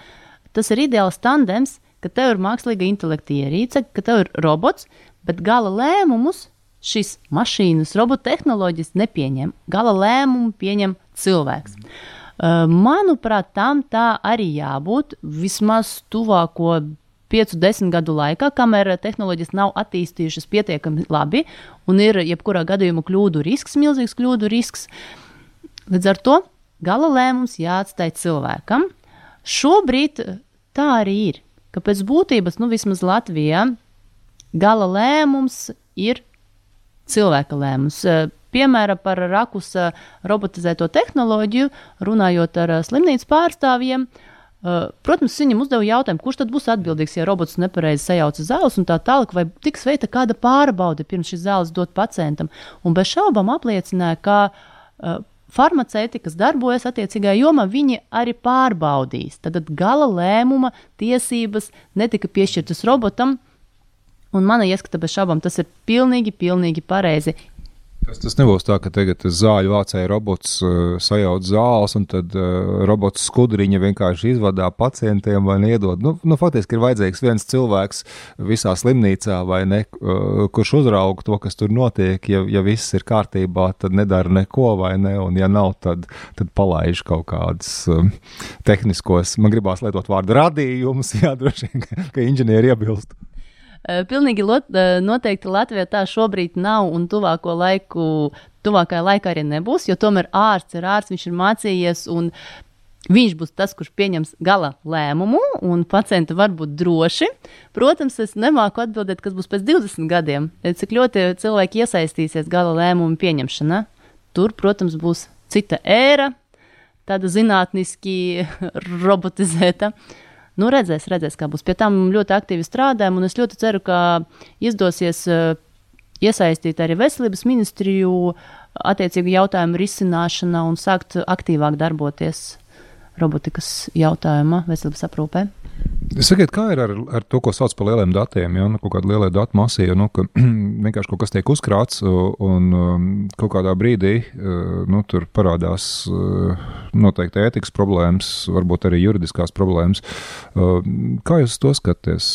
Speaker 3: tas ir ideāls tandems, ka tev ir mākslīga intelekta ierīce, ka tev ir robots, bet gala lēmumus šīs mašīnas, robotu tehnoloģijas nepieņem. Gala lēmumu pieņem cilvēks. Uh, manuprāt, tam tā arī jābūt vismaz tuvāko 5-10 gadu laikā, kamēr tehnoloģijas nav attīstījušas pietiekami labi un ir jebkurā gadījumā kļūdu risks, milzīgs kļūdu risks. Līdz ar to gala lēmums jāatstāj cilvēkam. Šobrīd tā arī ir, ka pēc būtības, nu vismaz Latvijā, gala lēmums ir cilvēka lēmums. Piemēram, par rakusa robotizēto tehnoloģiju, runājot ar slimnīcu pārstāvjiem. Protams, viņam uzdeva jautājumu, kurš tad būs atbildīgs, ja robots nepareizi sajauca zāles un tā tālāk, vai tiks veikta kāda pārbaude pirms šīs zāles dot pacientam. Un bez šaubām apliecināja, ka uh, farmaceiti, kas darbojas attiecīgajā jomā, viņi arī pārbaudīs. Tad gala lēmuma tiesības netika piešķirtas robotam. Un mana ieskata bez šaubām tas ir pilnīgi, pilnīgi pareizi.
Speaker 2: Tas, tas nebūs tā, ka tagad zāļu vācēja robots uh, sajauc zāles, un tad uh, robots skudriņa vienkārši izvadā pacientiem vai neiedod. Nu, nu, faktiski ir vajadzīgs viens cilvēks visā slimnīcā, ne, uh, kurš uzrauga to, kas tur notiek. Ja, ja viss ir kārtībā, tad nedara neko, vai ne, un ja nav, tad, tad palaiž kaut kādus uh, tehniskos, man gribās lietot vārdu radījumus, (laughs) jā, droši vien, ka inženieri iebilst.
Speaker 3: Eh, pilnīgi lot, eh, noteikti Latvijā tā šobrīd nav un tuvāko laiku, tuvākajā laikā arī nebūs, jo tomēr ārsts ir ārsts, viņš ir mācījies Viņš būs tas, kurš pieņems gala lēmumu, un pacienti var būt droši. Protams, es nemāku atbildēt, kas būs pēc 20 gadiem, cik ļoti cilvēki iesaistīsies gala lēmumu pieņemšanā. Tur, protams, būs cita ēra, tāda zinātniski (laughs) robotizēta. Uh, Nu, redzēs, redzēs, kā būs. Pie tam ļoti aktīvi strādājam, un es ļoti ceru, ka izdosies uh, iesaistīt arī veselības ministriju attiecīgu jautājumu risināšanā un sākt aktīvāk darboties robotikas jautājumā veselības aprūpē.
Speaker 2: Sakiet, kā ir ar, ar to, ko sauc par lieliem datiem? Ja? Nu, kaut kāda liela datu masīva, nu, ka (clears throat) vienkārši kaut kas tiek uzkrāts, un um, kaut kādā brīdī uh, nu, tur parādās uh, noteikti ētikas problēmas, varbūt arī juridiskās problēmas. Uh, kā jūs to skatāties?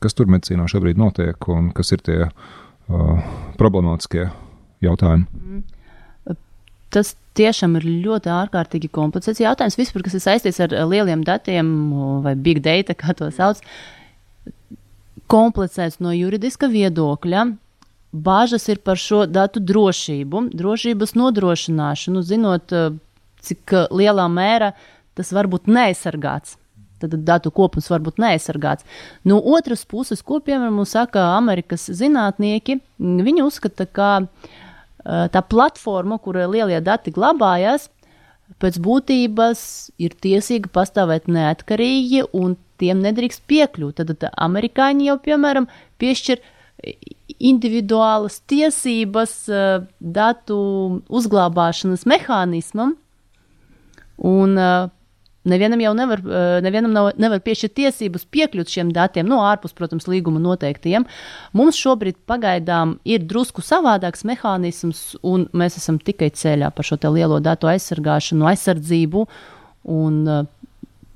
Speaker 2: Kas tur medicīnā šobrīd notiek un kas ir tie problemātiskie jautājumi? Mm
Speaker 3: tas tiešām ir ļoti ārkārtīgi komplicēts jautājums. Vispār, kas ir saistīts ar lieliem datiem vai big data, (laughs) kā to sauc, komplicēts no juridiska viedokļa. Bāžas ir par šo datu drošību, drošības nodrošināšanu, zinot, cik lielā mērā tas var būt neaizsargāts. Tad datu kopums var būt neaizsargāts. No otras puses, ko piemēram saka Amerikas zinātnieki, viņi uzskata, ka uh, Eh, tā platforma, kur lielie dati glabājas, pēc būtības ir tiesīga pastāvēt neatkarīgi un tiem nedrīkst piekļūt. Tad, tad amerikāņi jau, piemēram, piešķir individuālas tiesības datu uzglabāšanas mehānismam, un uh, Nevienam jau nevar, eh, nevienam nav, nevar piešķirt tiesības piekļūt šiem datiem, no ārpus, protams, līguma noteiktajiem. Mums šobrīd pagaidām ir drusku savādāks mehānisms, un mēs esam tikai ceļā par šo lielo datu aizsargāšanu, aizsardzību. Un, uh,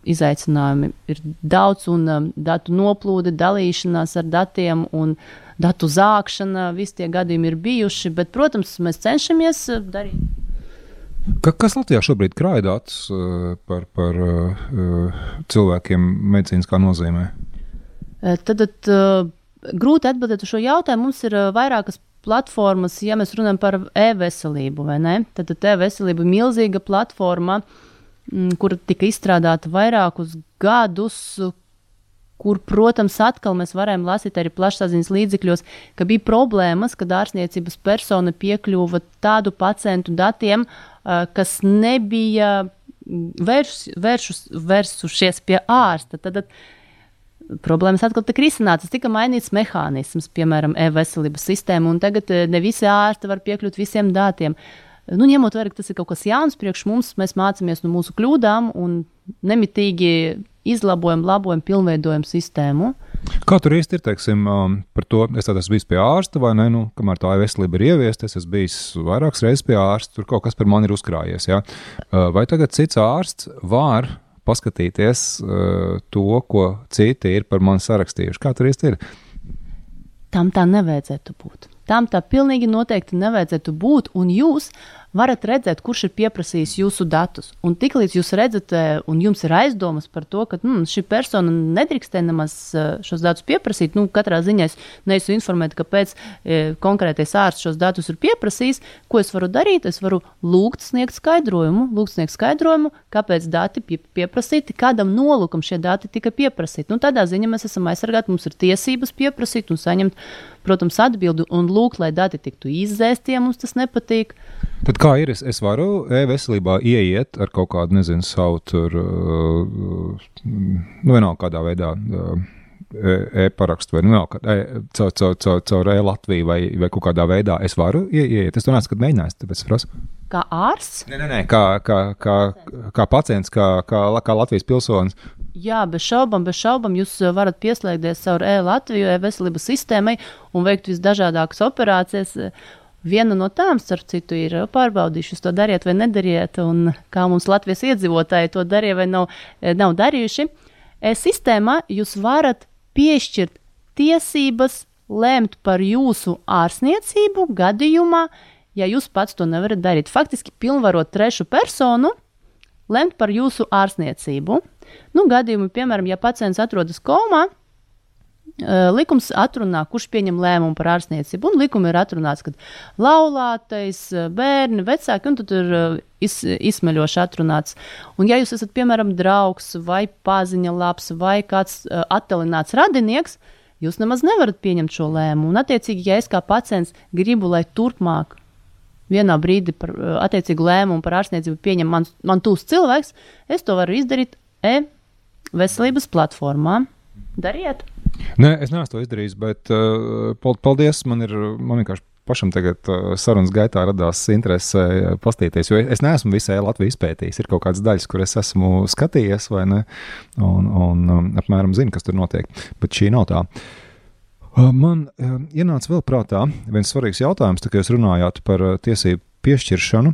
Speaker 3: Izaicinājumi ir daudz, un um, datu noplūde, dalīšanās ar datiem un datu zākšana, visi tie gadījumi ir bijuši, bet, protams, mēs cenšamies darīt
Speaker 2: Ka, kas Latvijā šobrīd krāj datus uh, par, par uh, cilvēkiem medicīniskā nozīmē?
Speaker 3: Eh, tad, tad grūti atbildēt uz šo jautājumu. Mums ir vairākas platformas, ja mēs runājam par e-veselību, vai ne? Tad, tad e-veselība ir milzīga platforma, mm, kur tika izstrādāta vairākus gadus, kur, protams, atkal mēs varējām lasīt arī plašsaziņas līdzekļos, ka bija problēmas, kad ārstniecības persona piekļuva tādu pacientu datiem, kas nebija vērš, vēršus, vērsušies pie ārsta. Tad, tad problēmas atkal tika risinātas. Tika mainīts mehānisms, piemēram, e-veselības sistēma, un tagad ne visi ārsti var piekļūt visiem datiem. Nu, ņemot vērā, ka tas ir kaut kas jauns priekš mums, mēs mācāmies no mūsu kļūdām un nemitīgi izlabojam, labojam, pilnveidojam sistēmu.
Speaker 2: Kā tur īsti ir teiksim, um, par to? Es esmu bijis pie ārsta, vai ne? Nu, kamēr tā veselība ir ieviesta, es esmu bijis vairākas reizes pie ārsta, tur kaut kas par mani ir uzkrājies. Ja? Uh, vai tagad cits ārsts var paskatīties uh, to, ko citi ir par mani sarakstījuši? Kā tur īsti ir?
Speaker 3: Tam tā nevajadzētu būt. Tam tā pilnīgi noteikti nevajadzētu būt. Un jūs varat redzēt, kurš ir pieprasījis jūsu datus. Un tiklīdz jūs redzat, eh, un jums ir aizdomas par to, ka mm, šī persona nedrīkstē nemaz eh, šos datus pieprasīt, nu, katrā ziņā es neesmu informēta, kāpēc e, konkrētais ārsts šos datus ir pieprasījis. Ko es varu darīt? Es varu lūgt sniegt skaidrojumu, lūgt sniegt skaidrojumu, kāpēc dati pie, pieprasīti, kādam nolūkam šie dati tika pieprasīti. Nu, tādā ziņā mēs esam aizsargāti, mums ir tiesības pieprasīt un saņemt, protams, atbildi un lūgt, lai dati tiktu izzēsti, ja mums tas nepatīk.
Speaker 2: Tad kā ir? Es, es varu e-veselībā ieiet ar kaut kādu, nezinu, savu tur, uh, nu, vienalga kādā veidā. Uh, e-parakstu, vai nu, e, caur, caur, caur, caur e-Latviju, vai, vai kaut kādā veidā es varu ieiet. Es to neesmu mēģinājis, tāpēc es prasu.
Speaker 3: Kā ārsts?
Speaker 2: Nē, nē, nē kā, kā, kā, kā pacients, kā, kā, kā Latvijas pilsonis.
Speaker 3: Jā, bez šaubām, bez šaubām jūs varat pieslēgties caur e-Latviju, e-veselības sistēmai un veikt visdažādākas operācijas. Viena no tām, starp citu, ir pārbaudījuši, to dariet vai nedariet, un kā mums Latvijas iedzīvotāji to darīja vai nav, nav darījuši. E-sistēmā jūs varat piešķirt tiesības lemt par jūsu ārstniecību gadījumā, ja jūs pats to nevarat darīt. Faktiski pilnvarot trešu personu lemt par jūsu ārstniecību. Nu, gadījumi, piemēram, ja pacients atrodas komā, likums atrunā, kurš pieņem lēmumu par ārstniecību. Un likumā ir atrunāts, ka laulātais, bērni, vecāki, un tur ir iz, izsmeļoši atrunāts. Un, ja jūs esat, piemēram, draugs vai paziņa labs vai kāds attālināts radinieks, jūs nemaz nevarat pieņemt šo lēmumu. Un, attiecīgi, ja es kā pacients gribu, lai turpmāk vienā brīdī par attiecīgu lēmumu par ārstniecību pieņem man, man tūs cilvēks, es to varu izdarīt e-veselības platformā. Dariet!
Speaker 2: Nē, es neesmu to izdarījis, bet uh, paldies. Man ir man vienkārši pašam tagad uh, sarunas gaitā radās interese uh, pastīties, jo es neesmu visai Latviju izpētījis. Ir kaut kādas daļas, kur es esmu skatījies, vai ne, un, un um, apmēram zinu, kas tur notiek, bet šī nav tā. Uh, man ienāca vēl prātā viens svarīgs jautājums, tā kā jūs runājāt par tiesību piešķiršanu,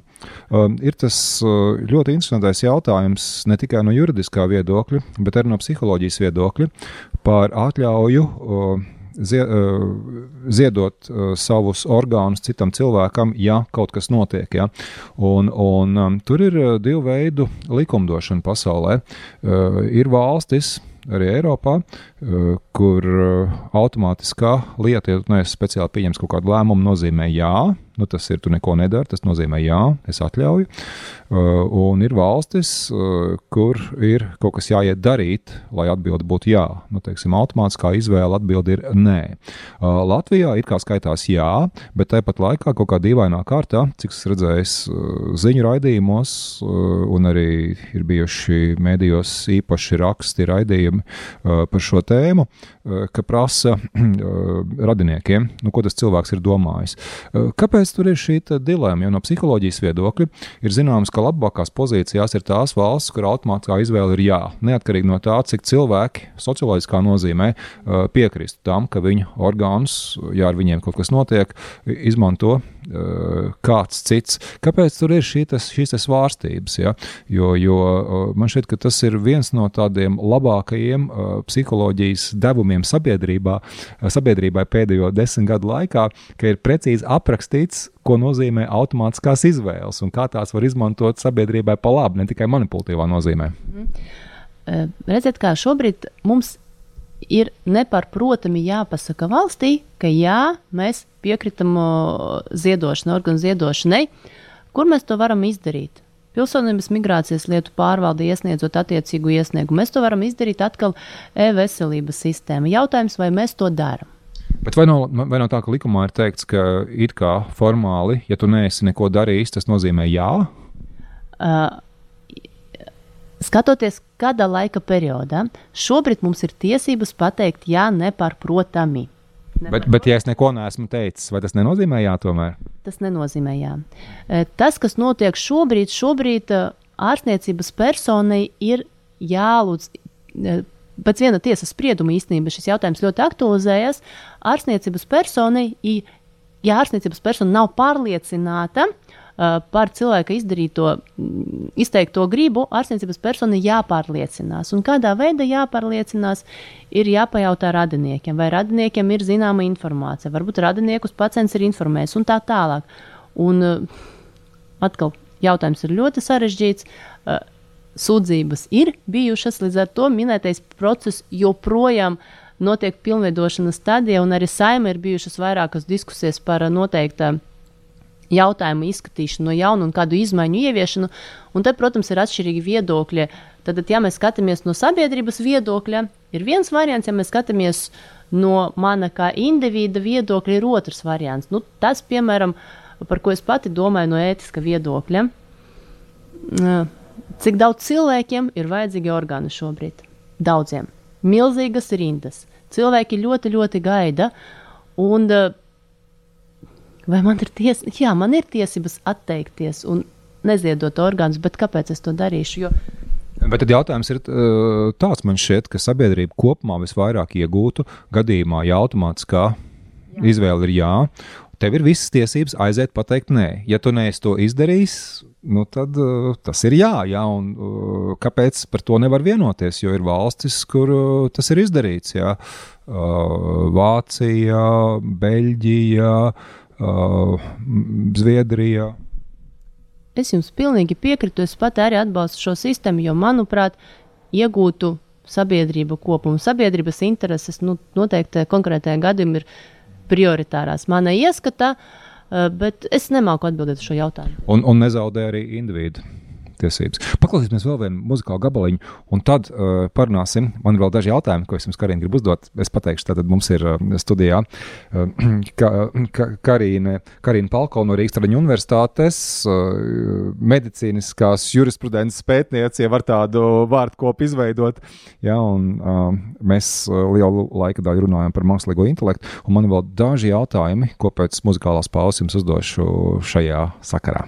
Speaker 2: um, ir tas uh, ļoti interesantais jautājums ne tikai no juridiskā viedokļa, bet arī no psiholoģijas viedokļa par atļauju. Uh, uh, ziedot savus orgānus citam cilvēkam, ja kaut kas notiek. Ja? Un, un, um, tur ir divu veidu likumdošana pasaulē. Ir valstis, arī Eiropā, kur uh, automātiskā lieta, ja neesi speciāli pieņems kaut kādu lēmumu, nozīmē jā, nu, tas ir, tu neko nedari, tas nozīmē jā, es atļauju. Uh, un ir valstis, kur ir kaut kas jāiet darīt, lai atbilde būtu jā. Nu, teiksim, automātiskā izvēle atbilde ir nē. Latvijā it kā skaitās jā, bet tāpat laikā kaut kā dīvainā kārtā, cik es redzēju ziņu raidījumos, un arī ir bijuši mēdījos īpaši raksti raidījumi par šo tēmu, ka prasa (clears throat) radiniekiem, nu, ko tas cilvēks ir domājis. Kāpēc tur ir šī dilemma? Jo no psiholoģijas viedokļa ir zināms, ka labākās pozīcijās ir tās valsts, kur automātiskā izvēle ir jā. Neatkarīgi no tā, cik cilvēki socioloģiskā nozīmē piekrist tam, ka viņu orgānus, ja ar viņiem kaut kas notiek, izmanto kāds cits. Kāpēc tur ir šī tas, šīs tas svārstības? Ja? Jo, jo uh, man šķiet, ka tas ir viens no tādiem labākajiem psiholoģijas devumiem sabiedrībā, sabiedrībai pēdējo desmit gadu laikā, ka ir precīzi aprakstīts, ko nozīmē automātiskās izvēles un kā tās var izmantot sabiedrībai pa labi, ne tikai manipulatīvā nozīmē.
Speaker 3: Mm. Redziet, kā šobrīd mums ir neparprotami jāpasaka valstī, ka jā, mēs piekritam ziedošanai, organu ziedošanai. Kur mēs to varam izdarīt? Pilsonības migrācijas lietu pārvalde iesniedzot attiecīgu iesniegumu. Mēs to varam izdarīt atkal e-veselības sistēma. Jautājums, vai mēs to darām?
Speaker 2: Bet vai nav, vai nav tā, ka likumā ir teikts, ka it kā formāli, ja tu neesi neko darījis, tas nozīmē jā? Uh,
Speaker 3: skatoties kādā laika periodā, šobrīd mums ir tiesības pateikt jā nepārprotami.
Speaker 2: Bet, bet, ja es neko neesmu teicis, vai tas nenozīmē jā, tomēr?
Speaker 3: Tas nenozīmē jā. Tas, kas notiek šobrīd, šobrīd ārstniecības personai ir jālūdz pēc viena tiesas sprieduma īstenībā šis jautājums ļoti aktualizējas. Ārstniecības personai, ja ārstniecības persona nav pārliecināta uh, par cilvēka izdarīto, izteikto gribu, ārstniecības persona jāpārliecinās. Un kādā veidā jāpārliecinās, ir jāpajautā radiniekiem, vai radiniekiem ir zināma informācija, varbūt radiniekus pacients ir informējis un tā tālāk. Un, atkal jautājums ir ļoti sarežģīts. Sūdzības ir bijušas, līdz ar to minētais process joprojām notiek pilnveidošanas stadijā, un arī saima ir bijušas vairākas diskusijas par noteikta jautājumu izskatīšanu no jauna un kādu izmaiņu ieviešanu. Un te, protams, ir atšķirīgi viedokļi. Tad, ja mēs skatāmies no sabiedrības viedokļa, ir viens variants, ja mēs skatāmies no mana kā individa viedokļa, ir otrs variants. Nu, tas, piemēram, par ko es pati domāju no ētiska viedokļa Cik daudz cilvēkiem ir vajadzīgi orgāni šobrīd? Daudziem. Milzīgas rindas. Cilvēki ļoti, ļoti gaida. Un, eh, vai man ir tiesības? Jā, man ir tiesības atteikties un neziedot orgānus, bet kāpēc es to darīšu? Jo
Speaker 2: Bet tad jautājums ir tāds, man šķiet, ka sabiedrība kopumā visvairāk iegūtu gadījumā, ja automātiskā izvēle ir jā. Tev ir visas tiesības aiziet, pateikt, nē. Ja tu neesi to izdarījis, nu tad uh, tas ir jā. jā un, uh, kāpēc par to nevar vienoties? Jo ir valstis, kur uh, tas ir izdarīts. Jā. Uh, Vācija, Beļģija, uh, Zviedrija.
Speaker 3: Es jums pilnīgi piekrītu. Es pat arī atbalstu šo sistēmu, jo, manuprāt, iegūtu sabiedrību kopumu. Sabiedrības intereses nu, noteikti konkrētajā gadījumā ir prioritārās. Mana ieskata uh, bet es nemāku atbildēt uz šo jautājumu.
Speaker 2: Un, un nezaudē arī individu tiesības. Paklausīsimies vēl vienu muzikālu gabaliņu, un tad uh, parunāsim. Man ir vēl daži jautājumi, ko es jums, Karina, gribu uzdot. Es pateikšu, tātad mums ir uh, studijā uh, (clears throat) ka, ka, Karina, Karina Palko no Rīgas Traģiņu universitātes, uh, medicīniskās jurisprudences pētniece, ja var tādu vārdu kopu izveidot. Ja, un, uh, mēs uh, lielu laika daļu runājam par mākslīgo intelektu, un man ir vēl daži jautājumi, ko pēc muzikālās pauzes jums uzdošu šajā sakarā.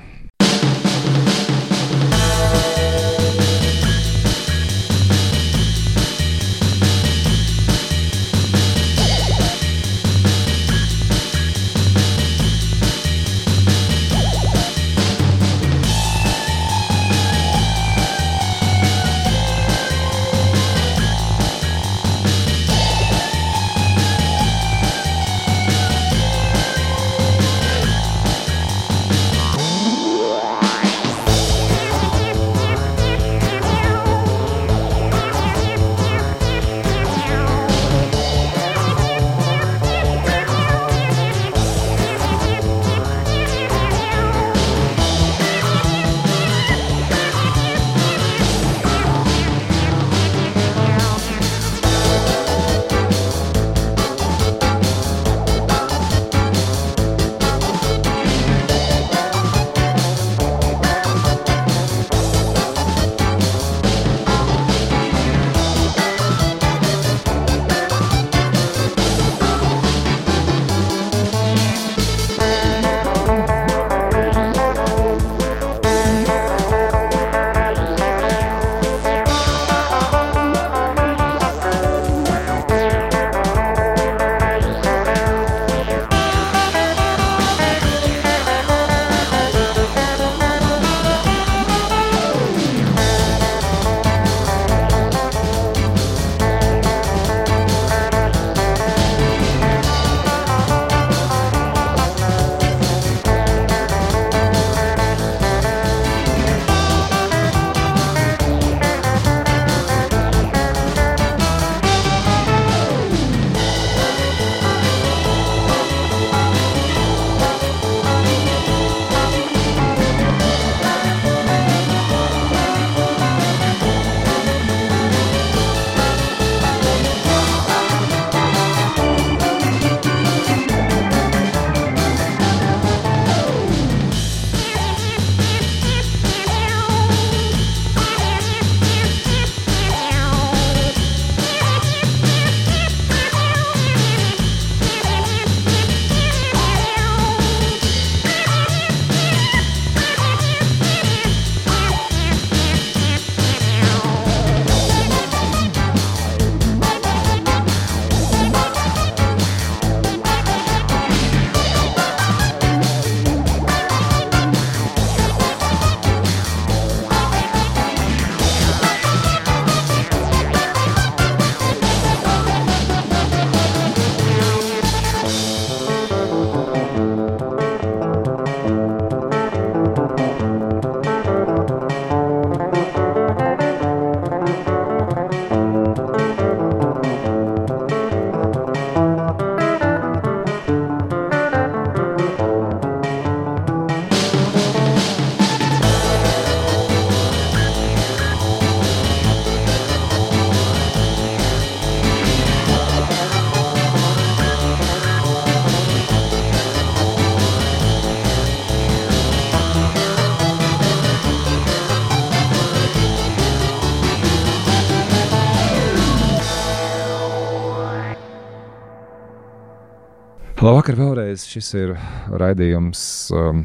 Speaker 2: Labvakar vēlreiz. Šis ir raidījums um,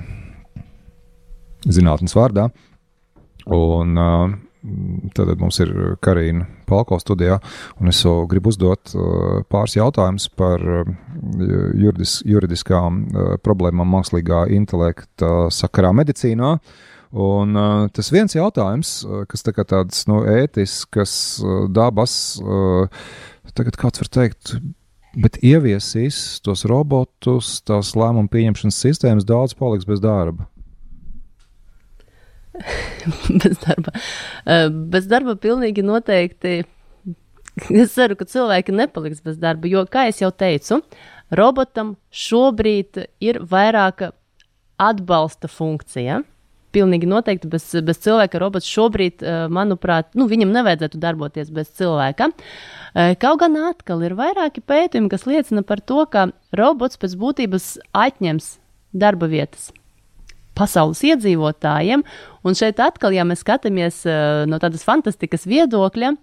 Speaker 2: zinātnes vārdā. Un uh, tad mums ir Karina Palko studijā, un es gribu uzdot uh, pāris jautājumus par uh, juridis, juridiskām uh, problēmām mākslīgā intelekta sakarā medicīnā. Un, uh, tas viens jautājums, uh, kas tā tāds nu, ētiskas uh, dabas, uh, tagad kāds var teikt, bet ieviesīs tos robotus, tās lēmumu pieņemšanas sistēmas, daudz paliks bez darba. (laughs)
Speaker 3: bez darba. Uh, bez darba pilnīgi noteikti. Es ceru, ka cilvēki nepaliks bez darba, jo, kā jau teicu, robotam šobrīd ir vairāk atbalsta funkcija. Pilnīgi noteikti bez, bez cilvēka robots šobrīd, uh, manuprāt, nu, viņam nevajadzētu darboties bez cilvēka. Uh, Kaut gan atkal ir vairāki pētījumi, kas liecina par to, ka robots pēc būtības atņems darba vietas pasaules iedzīvotājiem. Un šeit atkal, ja mēs skatāmies no tādas fantastikas viedokļa,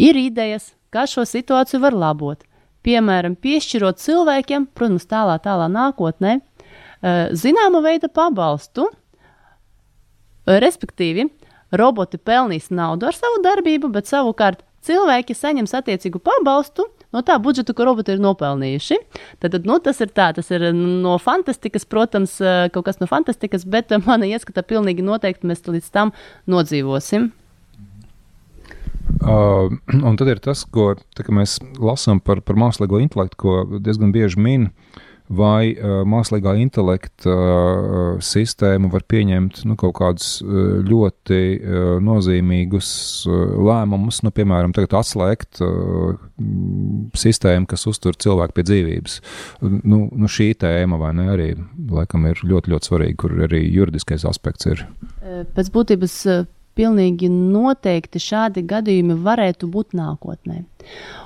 Speaker 3: ir idejas, kā šo situāciju var labot. Piemēram, piešķirot cilvēkiem, protams, tālā, tālā nākotnē, zināma veida pabalstu, respektīvi, roboti pelnīs naudu ar savu darbību, bet savukārt cilvēki saņems attiecīgu pabalstu no tā budžeta, ko roboti ir nopelnījuši. Tad, nu, tas ir tā, tas ir no fantastikas, protams, eh, kaut kas no fantastikas, bet eh, mana ieskata pilnīgi noteikti mēs līdz tam nodzīvosim.
Speaker 2: Uh, un tad ir tas, ko tā, mēs lasām par, par mākslīgo intelektu, ko diezgan bieži min. Vai uh, mākslīgā intelekta uh, sistēma var pieņemt nu, kaut kādus uh, ļoti uh, nozīmīgus uh, lēmumus, nu, piemēram, atslēgt uh, sistēmu, kas uztur cilvēku pie dzīvības. Nu, nu, šī tēma ne, arī laikam ir ļoti, ļoti svarīga, kur arī juridiskais aspekts ir.
Speaker 3: Pēc būtības pilnīgi noteikti šādi gadījumi varētu būt nākotnē.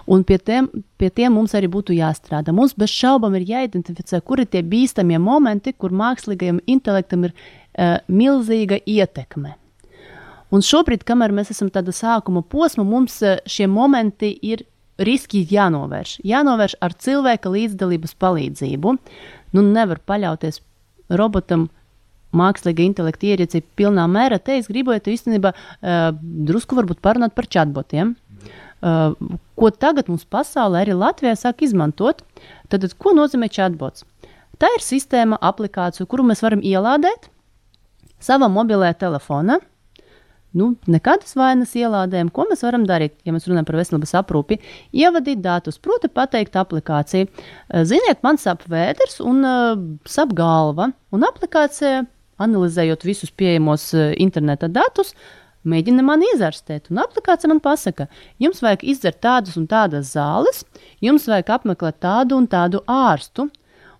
Speaker 3: Un pie tiem, pie tiem mums arī būtu jāstrādā. Mums bez šaubām ir jāidentificē, kur ir tie bīstamie momenti, kur mākslīgajam intelektam ir uh, milzīga ietekme. Un šobrīd, kamēr mēs esam tādā sākuma posmā, mums uh, šie momenti ir riski jānovērš. Jānovērš ar cilvēka līdzdalības palīdzību. Nu, nevar paļauties robotam, mākslīga intelekta ierīci pilnā mērā, te es gribētu īstenībā uh, drusku varbūt parunāt par chatbotiem. Uh, ko tagad mums pasaulē, arī Latvijā, sāk izmantot. Tad, ko nozīmē chatbots? Tā ir sistēma, aplikācija, kuru mēs varam ielādēt savā mobilajā telefonā. Nu, nekādas vainas ielādēm, ko mēs varam darīt, ja mēs runājam par veselības aprūpi. Ievadīt datus, proti, pateikt aplikāciju. Ziniet, man sap vēders un uh, sap galva, un aplikācija analizējot visus pieejamos uh, interneta datus, mēģina man izārstēt. Un aplikācija man pasaka, jums vajag izdzert tādas un tādas zāles, jums vajag apmeklēt tādu un tādu ārstu.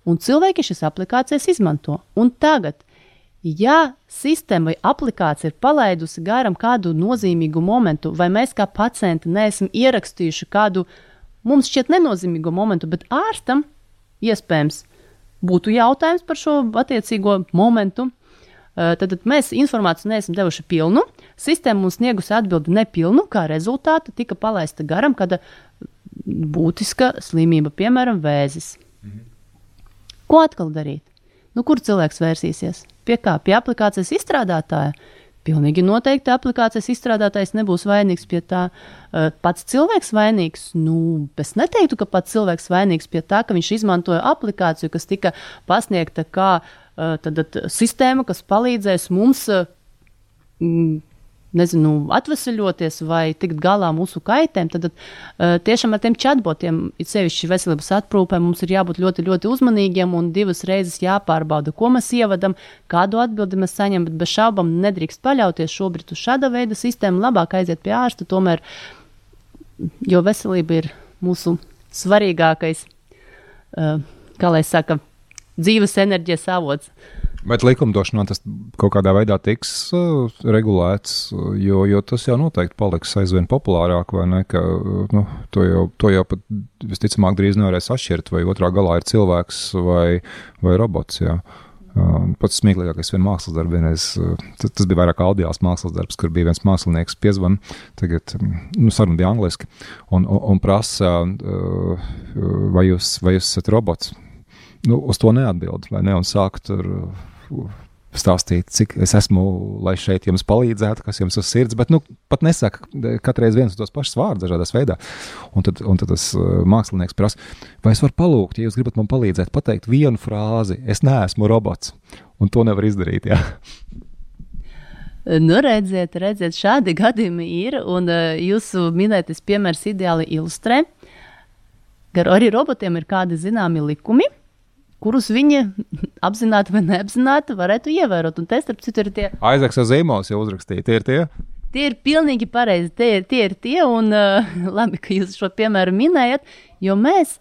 Speaker 3: Un cilvēki šīs aplikācijas izmanto. Un tagad, ja sistēma vai aplikācija ir palaidusi garām kādu nozīmīgu momentu, vai mēs kā pacienti neesam ierakstījuši kādu mums šķiet nenozīmīgu momentu, bet ārstam iespējams būtu jautājums par šo attiecīgo momentu, tad, tad mēs informāciju neesam devuši pilnu, sistēma mums sniegusi atbildi nepilnu, kā rezultātā tika palaista garam kāda būtiska slimība, piemēram, vēzis. Mhm. Ko atkal darīt? Nu, kur cilvēks vērsīsies? Pie kā? Pie aplikācijas izstrādātāja. Pilnīgi noteikti aplikācijas izstrādātājs nebūs vainīgs pie tā. Uh, pats cilvēks vainīgs. Nu, es neteiktu, ka pats cilvēks vainīgs pie tā, ka viņš izmantoja aplikāciju, kas tika pasniegta kā uh, tad, tad, sistēma, kas palīdzēs mums nezinu, atvesaļoties vai tikt galā mūsu kaitēm, tad uh, tiešām ar tiem chatbotiem, it sevišķi veselības aprūpē, mums ir jābūt ļoti, ļoti uzmanīgiem un divas reizes jāpārbauda, ko mēs ievadam, kādu atbildi mēs saņemam, bet bez šaubām nedrīkst paļauties šobrīd uz šāda veida sistēmu, labāk aiziet pie ārsta, tomēr, jo veselība ir mūsu svarīgākais, kā lai saka, dzīves enerģijas avots.
Speaker 2: Bet likumdošanā tas kaut kādā veidā tiks uh, regulēts, jo, jo tas jau noteikti paliks aizvien populārāk, vai ne? Ka, nu, to, jau, to jau pat visticamāk drīz nevarēs atšķirt, vai otrā galā ir cilvēks vai, vai robots. Jā. Uh, pats smieklīgākais vienā mākslas darbā, vienreiz, uh, tas, tas bija vairāk audiāls mākslas darbs, kur bija viens mākslinieks piezvan, tagad, nu, saruna bija angliski, un, un, un prasa, uh, vai jūs, vai jūs esat robots? Nu, uz to neatbild, vai ne, un sāk tur stāstīt, cik es esmu, lai šeit jums palīdzētu, kas jums uz sirds, bet nu, pat nesaka katru reizi viens un tos pašus vārdus, dažādās veidā. Un tad, un tad tas uh, mākslinieks prasa, vai es varu palūgt, ja jūs gribat man palīdzēt, pateikt vienu frāzi, es neesmu robots, un to nevar izdarīt. Jā.
Speaker 3: Nu, redziet, redziet, šādi gadījumi ir, un uh, jūsu minētais piemērs ideāli ilustrē, ka arī robotiem ir kādi zināmi likumi, kurus viņi (laughs) apzināti vai neapzināti varētu ievērot. Un te, starp citu, ir tie.
Speaker 2: Aizaks ar zīmos jau uzrakstīja, tie ir tie.
Speaker 3: Tie ir pilnīgi pareizi. Tie ir tie, ir tie un uh, (laughs) labi, ka jūs šo piemēru minējat, jo mēs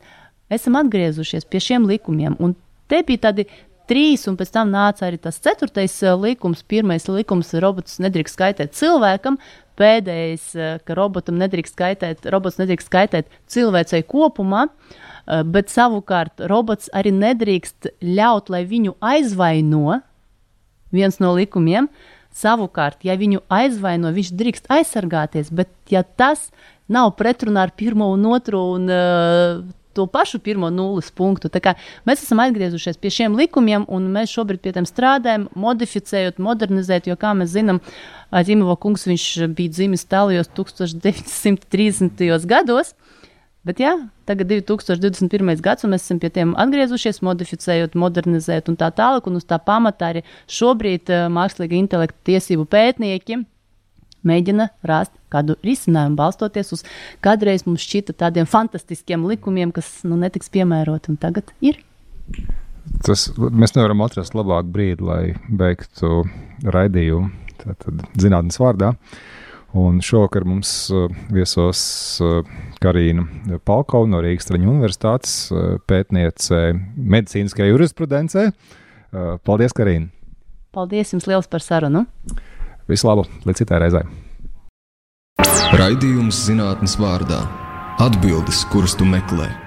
Speaker 3: esam atgriezušies pie šiem likumiem. Un te bija tādi trīs, un pēc tam nāca arī tas ceturtais likums. Pirmais likums - robots nedrīkst skaitīt cilvēkam. Pēdējais, ka robotam nedrīkst skaitīt, robots nedrīkst skaitīt cilvēcei kopumā. Uh, Eh, bet savukārt robots arī nedrīkst ļaut, lai viņu aizvaino. Viens no likumiem. Savukārt, ja viņu aizvaino, viņš drīkst aizsargāties, bet ja tas nav pretrunā ar pirmo un otro un uh, to pašu pirmo nulles punktu. Mēs esam atgriezušies pie šiem likumiem, un mēs šobrīd pie tiem strādājam, modificējot, modernizējot. Jo, kā mēs zinām, Zīmova kungs bija dzimis Tālijos 1930. gados. Bet jā, tagad ir 2021. gads, un mēs esam pie tiem atgriezušies, modificējot, modernizējot un tā tālāk. Un uz tā pamata arī šobrīd uh, mākslīga intelekta tiesību pētnieki mēģina rast kādu risinājumu, balstoties uz kādreiz mums šķita tādiem fantastiskiem likumiem, kas nu, netiks piemēroti, un tagad ir.
Speaker 2: Tas, mēs nevaram atrast labāku brīdi, lai beigtu raidījumu zinātnes vārdā. Uh, Un šovakar mums uh, viesos uh, Karina Palkova no Rīgas Traņu Universitātes, uh, pētniece medicīniskajā jurisprudencē. Paldies, Karina!
Speaker 3: Paldies jums liels par sarunu!
Speaker 2: Visu labu, līdz citai reizei!
Speaker 1: Raidījums zinātnes vārdā - atbildes, kuras tu meklē.